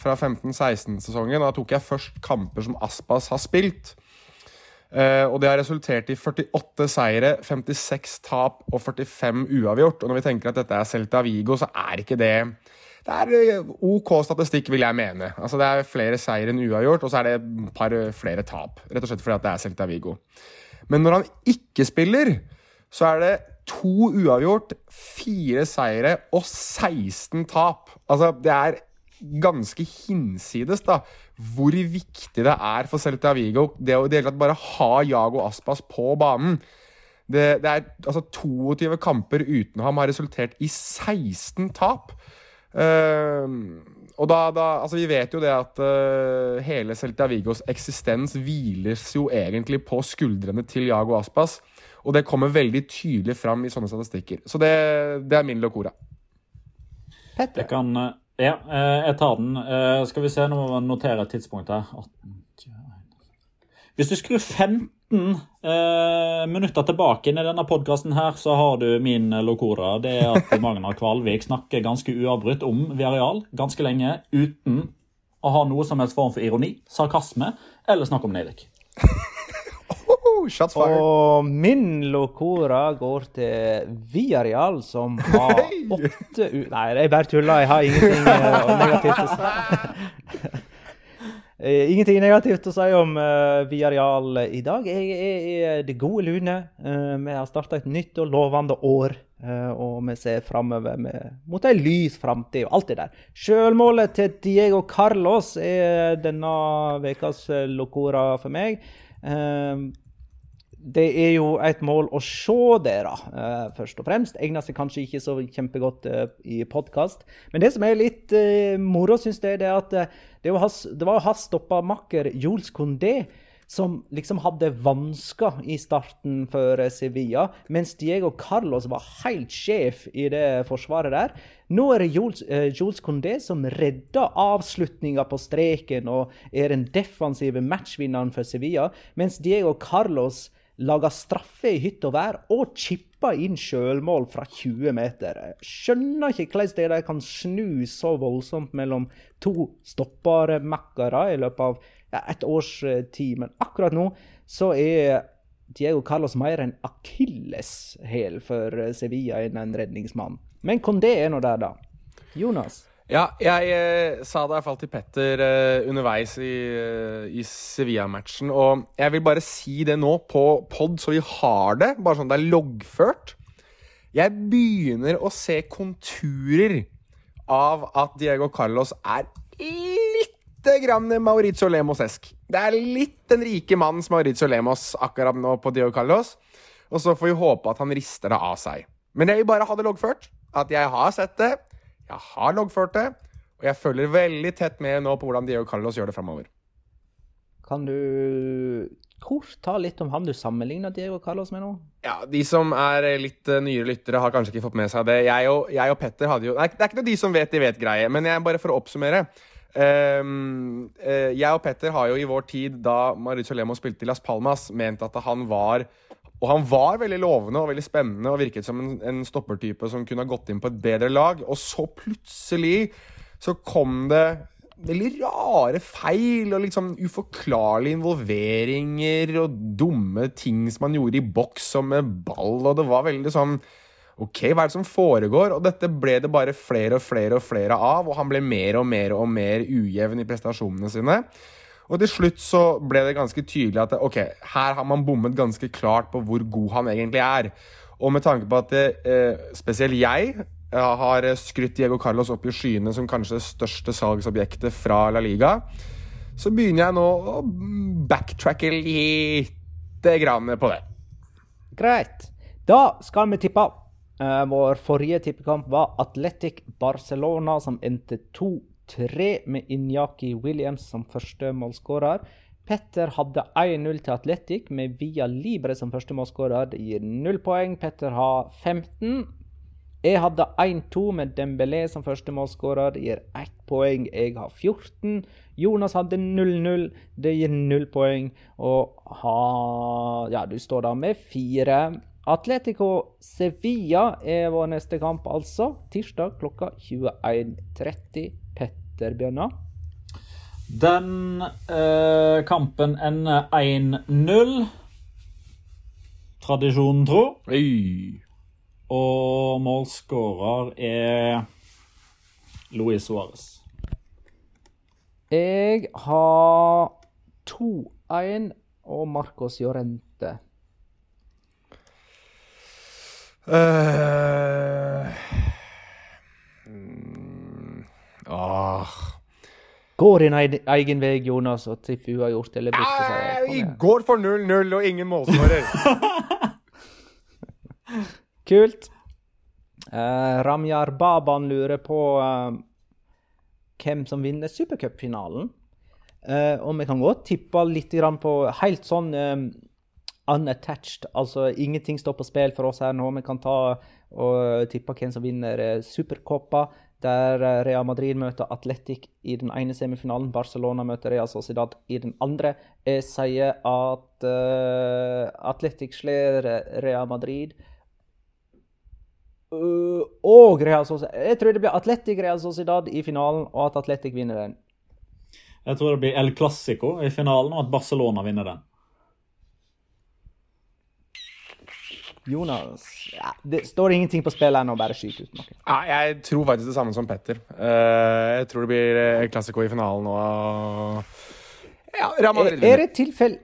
fra 15-16-sesongen. Da tok jeg først kamper som Aspas har spilt. Uh, og det har resultert i 48 seire, 56 tap og 45 uavgjort. Og når vi tenker at dette er Celta Vigo, så er ikke det Det er eh, OK statistikk, vil jeg mene. Altså Det er flere seire enn uavgjort, og så er det et par flere tap. Rett og slett fordi at det er Celta Vigo. Men når han ikke spiller, så er det to uavgjort, fire seire og 16 tap. Altså, det er ganske hinsides da, hvor viktig det er for Celta Vigo det å det bare ha Jago Aspas på banen. Det, det, er altså 22 kamper uten ham har resultert i 16 tap. Uh, og da, da, altså Vi vet jo det at uh, hele Celta Vigos eksistens hviles jo egentlig på skuldrene til Jago Aspas. Og det kommer veldig tydelig fram i sånne statistikker. Så det, det er min locora. Petter? Jeg kan, eh, ja, eh, jeg tar den. Eh, skal vi se, nå må vi notere et tidspunkt her. Hvis du skrur 15 minutter tilbake inn i denne podkasten, så har du min locora. Det er at Magnar Kvalvik snakker ganske uavbrutt om Viareal ganske lenge uten å ha noe som helst form for ironi, sarkasme eller snakk om nedrykk. Og min locora går til Viareal, som har åtte u... Nei, jeg bare tuller. Jeg har ingenting uh, negativt å si. Uh, ingenting negativt å si om uh, Viareal i dag. Jeg er i det gode lune. Uh, vi har starta et nytt og lovende år. og vi ser framover mot ei lys framtid og alt det der. Sjølmålet til Diego Carlos er denne ukas locora for meg. Det er jo et mål å se det, da, eh, først og fremst. Egner seg kanskje ikke så kjempegodt eh, i podkast. Men det som er litt uh, moro, syns jeg, det er at det, var hans, stoppamakker Jules Condé som liksom hadde vansker i starten for Sevilla, mens Diego Carlos var helt sjef i det forsvaret der. Nå er det Jules, eh, Jules Condé som redder avslutninga på streken og er den defensive matchvinneren for Sevilla, mens Diego Carlos lager straffe i hytt og vær og chipper inn sjølmål fra 20 meter. Jeg skjønner ikke hvordan de kan snu så voldsomt mellom to stoppermakkere i løpet av ja, et års eh, tid. Men akkurat nå så er Diego Carlos mer en akilleshæl for eh, Sevilla enn en redningsmann. Men Condé er nå der, da. Jonas? Ja, jeg eh, sa det i hvert fall til Petter eh, underveis i, eh, i Sevilla-matchen. Og jeg vil bare si det nå på pod, så vi har det, bare sånn det er loggført. Jeg begynner å se konturer av at Diego Carlos er litt grann Maurizio Lemos-esk. Det er litt den rike mannens Maurizio Lemos akkurat nå på Diego Carlos. Og så får vi håpe at han rister det av seg. Men jeg vil bare ha det loggført. At jeg har sett det. Jeg har loggført det. Og jeg følger veldig tett med nå på hvordan Diego Carlos gjør det framover. Kan du kort ta litt om ham du sammenligner Diego Carlos med nå? Ja, De som er litt uh, nyere lyttere, har kanskje ikke fått med seg det. Jeg og, jeg og Petter hadde jo Nei, det er ikke noe de som vet, de vet-greie. Men jeg, bare for å oppsummere. Um, uh, jeg og Petter har jo i vår tid, da Mauricio Lemo spilte i Las Palmas, ment at han var og han var veldig lovende og veldig spennende og virket som en, en stoppertype som kunne ha gått inn på et bedre lag. Og så plutselig så kom det veldig rare feil og liksom uforklarlige involveringer og dumme ting som han gjorde i boks og med ball, og det var veldig sånn OK, hva er det som foregår? Og dette ble det bare flere og flere og flere av, og han ble mer og mer og mer ujevn i prestasjonene sine. Og til slutt så ble det ganske tydelig at ok, her har man bommet ganske klart på hvor god han egentlig er. Og med tanke på at eh, spesielt jeg har skrytt Diego Carlos opp i skyene som kanskje det største salgsobjektet fra La Liga, så begynner jeg nå å backtracke lite grann på det. Greit. Da skal vi tippe. Uh, vår forrige tippekamp var Atletic Barcelona, som endte 2-3 med Inyaki Williams som første målskårer. Petter hadde 1-0 til Atletic med Via Libre som første målskårer. Det gir null poeng. Petter har 15. Jeg hadde 1-2 med Dembélé som første målskårer. Det gir ett poeng. Jeg har 14. Jonas hadde 0-0. Det gir null poeng. Og ha, ja, du står da med fire. Atletico Sevilla er vår neste kamp, altså. Tirsdag klokka 21.30. Petter Bjørnar. Den eh, kampen ender 1-0. Tradisjonen tro. Hey. Og målskårer er Luis Suárez. Jeg har 2-1 og Marcos Llorente. Uh, ah. Går din egen vei, Jonas, og tipper uavgjort eller bytteseier? Vi går for 0-0 og ingen målskårer. Kult. Uh, Ramjar Baban lurer på uh, hvem som vinner supercupfinalen. Uh, og vi kan godt tippe litt på helt sånn unattached. Altså ingenting står på spill for oss her nå. Vi kan ta og tippe hvem som vinner Supercoppa, der uh, Real Madrid møter Atletic i den ene semifinalen. Barcelona møter Real Sociedad i den andre. Jeg sier at uh, Atletic slår Real Madrid. Uh, og Real Sociedad Jeg tror det blir Atletic Real Sociedad i finalen, og at Atletic vinner den. Jeg tror det blir El Clásico i finalen, og at Barcelona vinner den. Jonas ja, Det står ingenting på spill ennå, bare skyt ut noe. Ja, jeg tror faktisk det samme som Petter. Uh, jeg tror det blir klassiko i finalen nå. Ja, Real Madrid vinner. Er, er det tilfell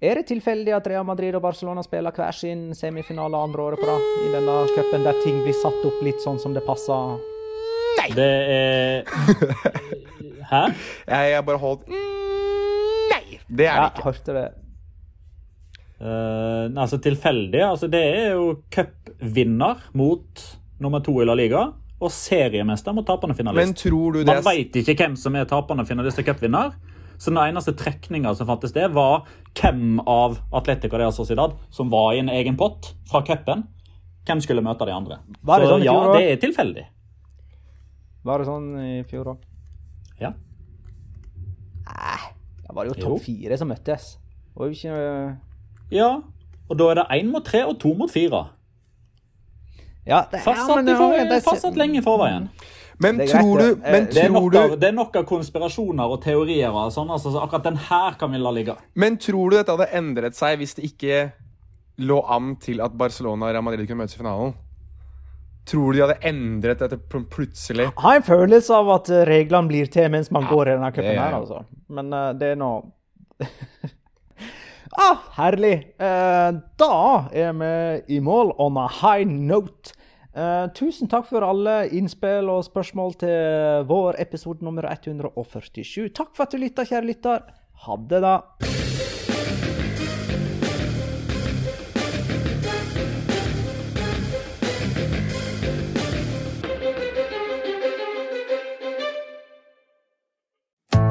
er det tilfeldig at Real Madrid og Barcelona spiller hver sin semifinale andre året på rad i denne cupen, der ting blir satt opp litt sånn som det passer? Nei! Det er Hæ? Jeg har bare holdt Nei! Det er det Ja, Jeg hørte det. Eh, altså tilfeldig. Altså det er jo cupvinner mot nummer to i La Liga. Og seriemester mot tapende finalist. Men tror du det Man veit ikke hvem som er tapende finalist og cupvinner. Så den eneste trekninga som fantes det, var hvem av Atletico de Sociedad som var i en egen pott fra cupen. Hvem skulle møte de andre. Var det Så sånn ja, det er tilfeldig. Var det sånn i fjor òg? Ja. Var det jo Jo. topp fire som møttes. Det var jo ikke ja. Og da er det én mot tre og to mot fire. Ja, det, Fastsatt, men i det- er, fastsatt lenge i forveien. Men Det er greit, tror du, men Eh, Det er, tror nok av, det er nok av konspirasjoner og teorier. og sånn, altså, så akkurat den her kan vi la ligge. Men tror du dette hadde endret seg hvis det ikke lå an til at Barcelona og Real Madrid kunne møtes i finalen? Tror du de hadde endret dette plutselig? plutselig? har en følelse av at eh, reglene blir til mens man går i denne cupen er her, altså. Men uh, det er nå ah, Herlig. Eh, da er vi i mål on a high note. Eh, tusen takk for alle innspill og spørsmål til vår episode nummer 147. Takk for at du lytta, kjære lytter. Ha det, da.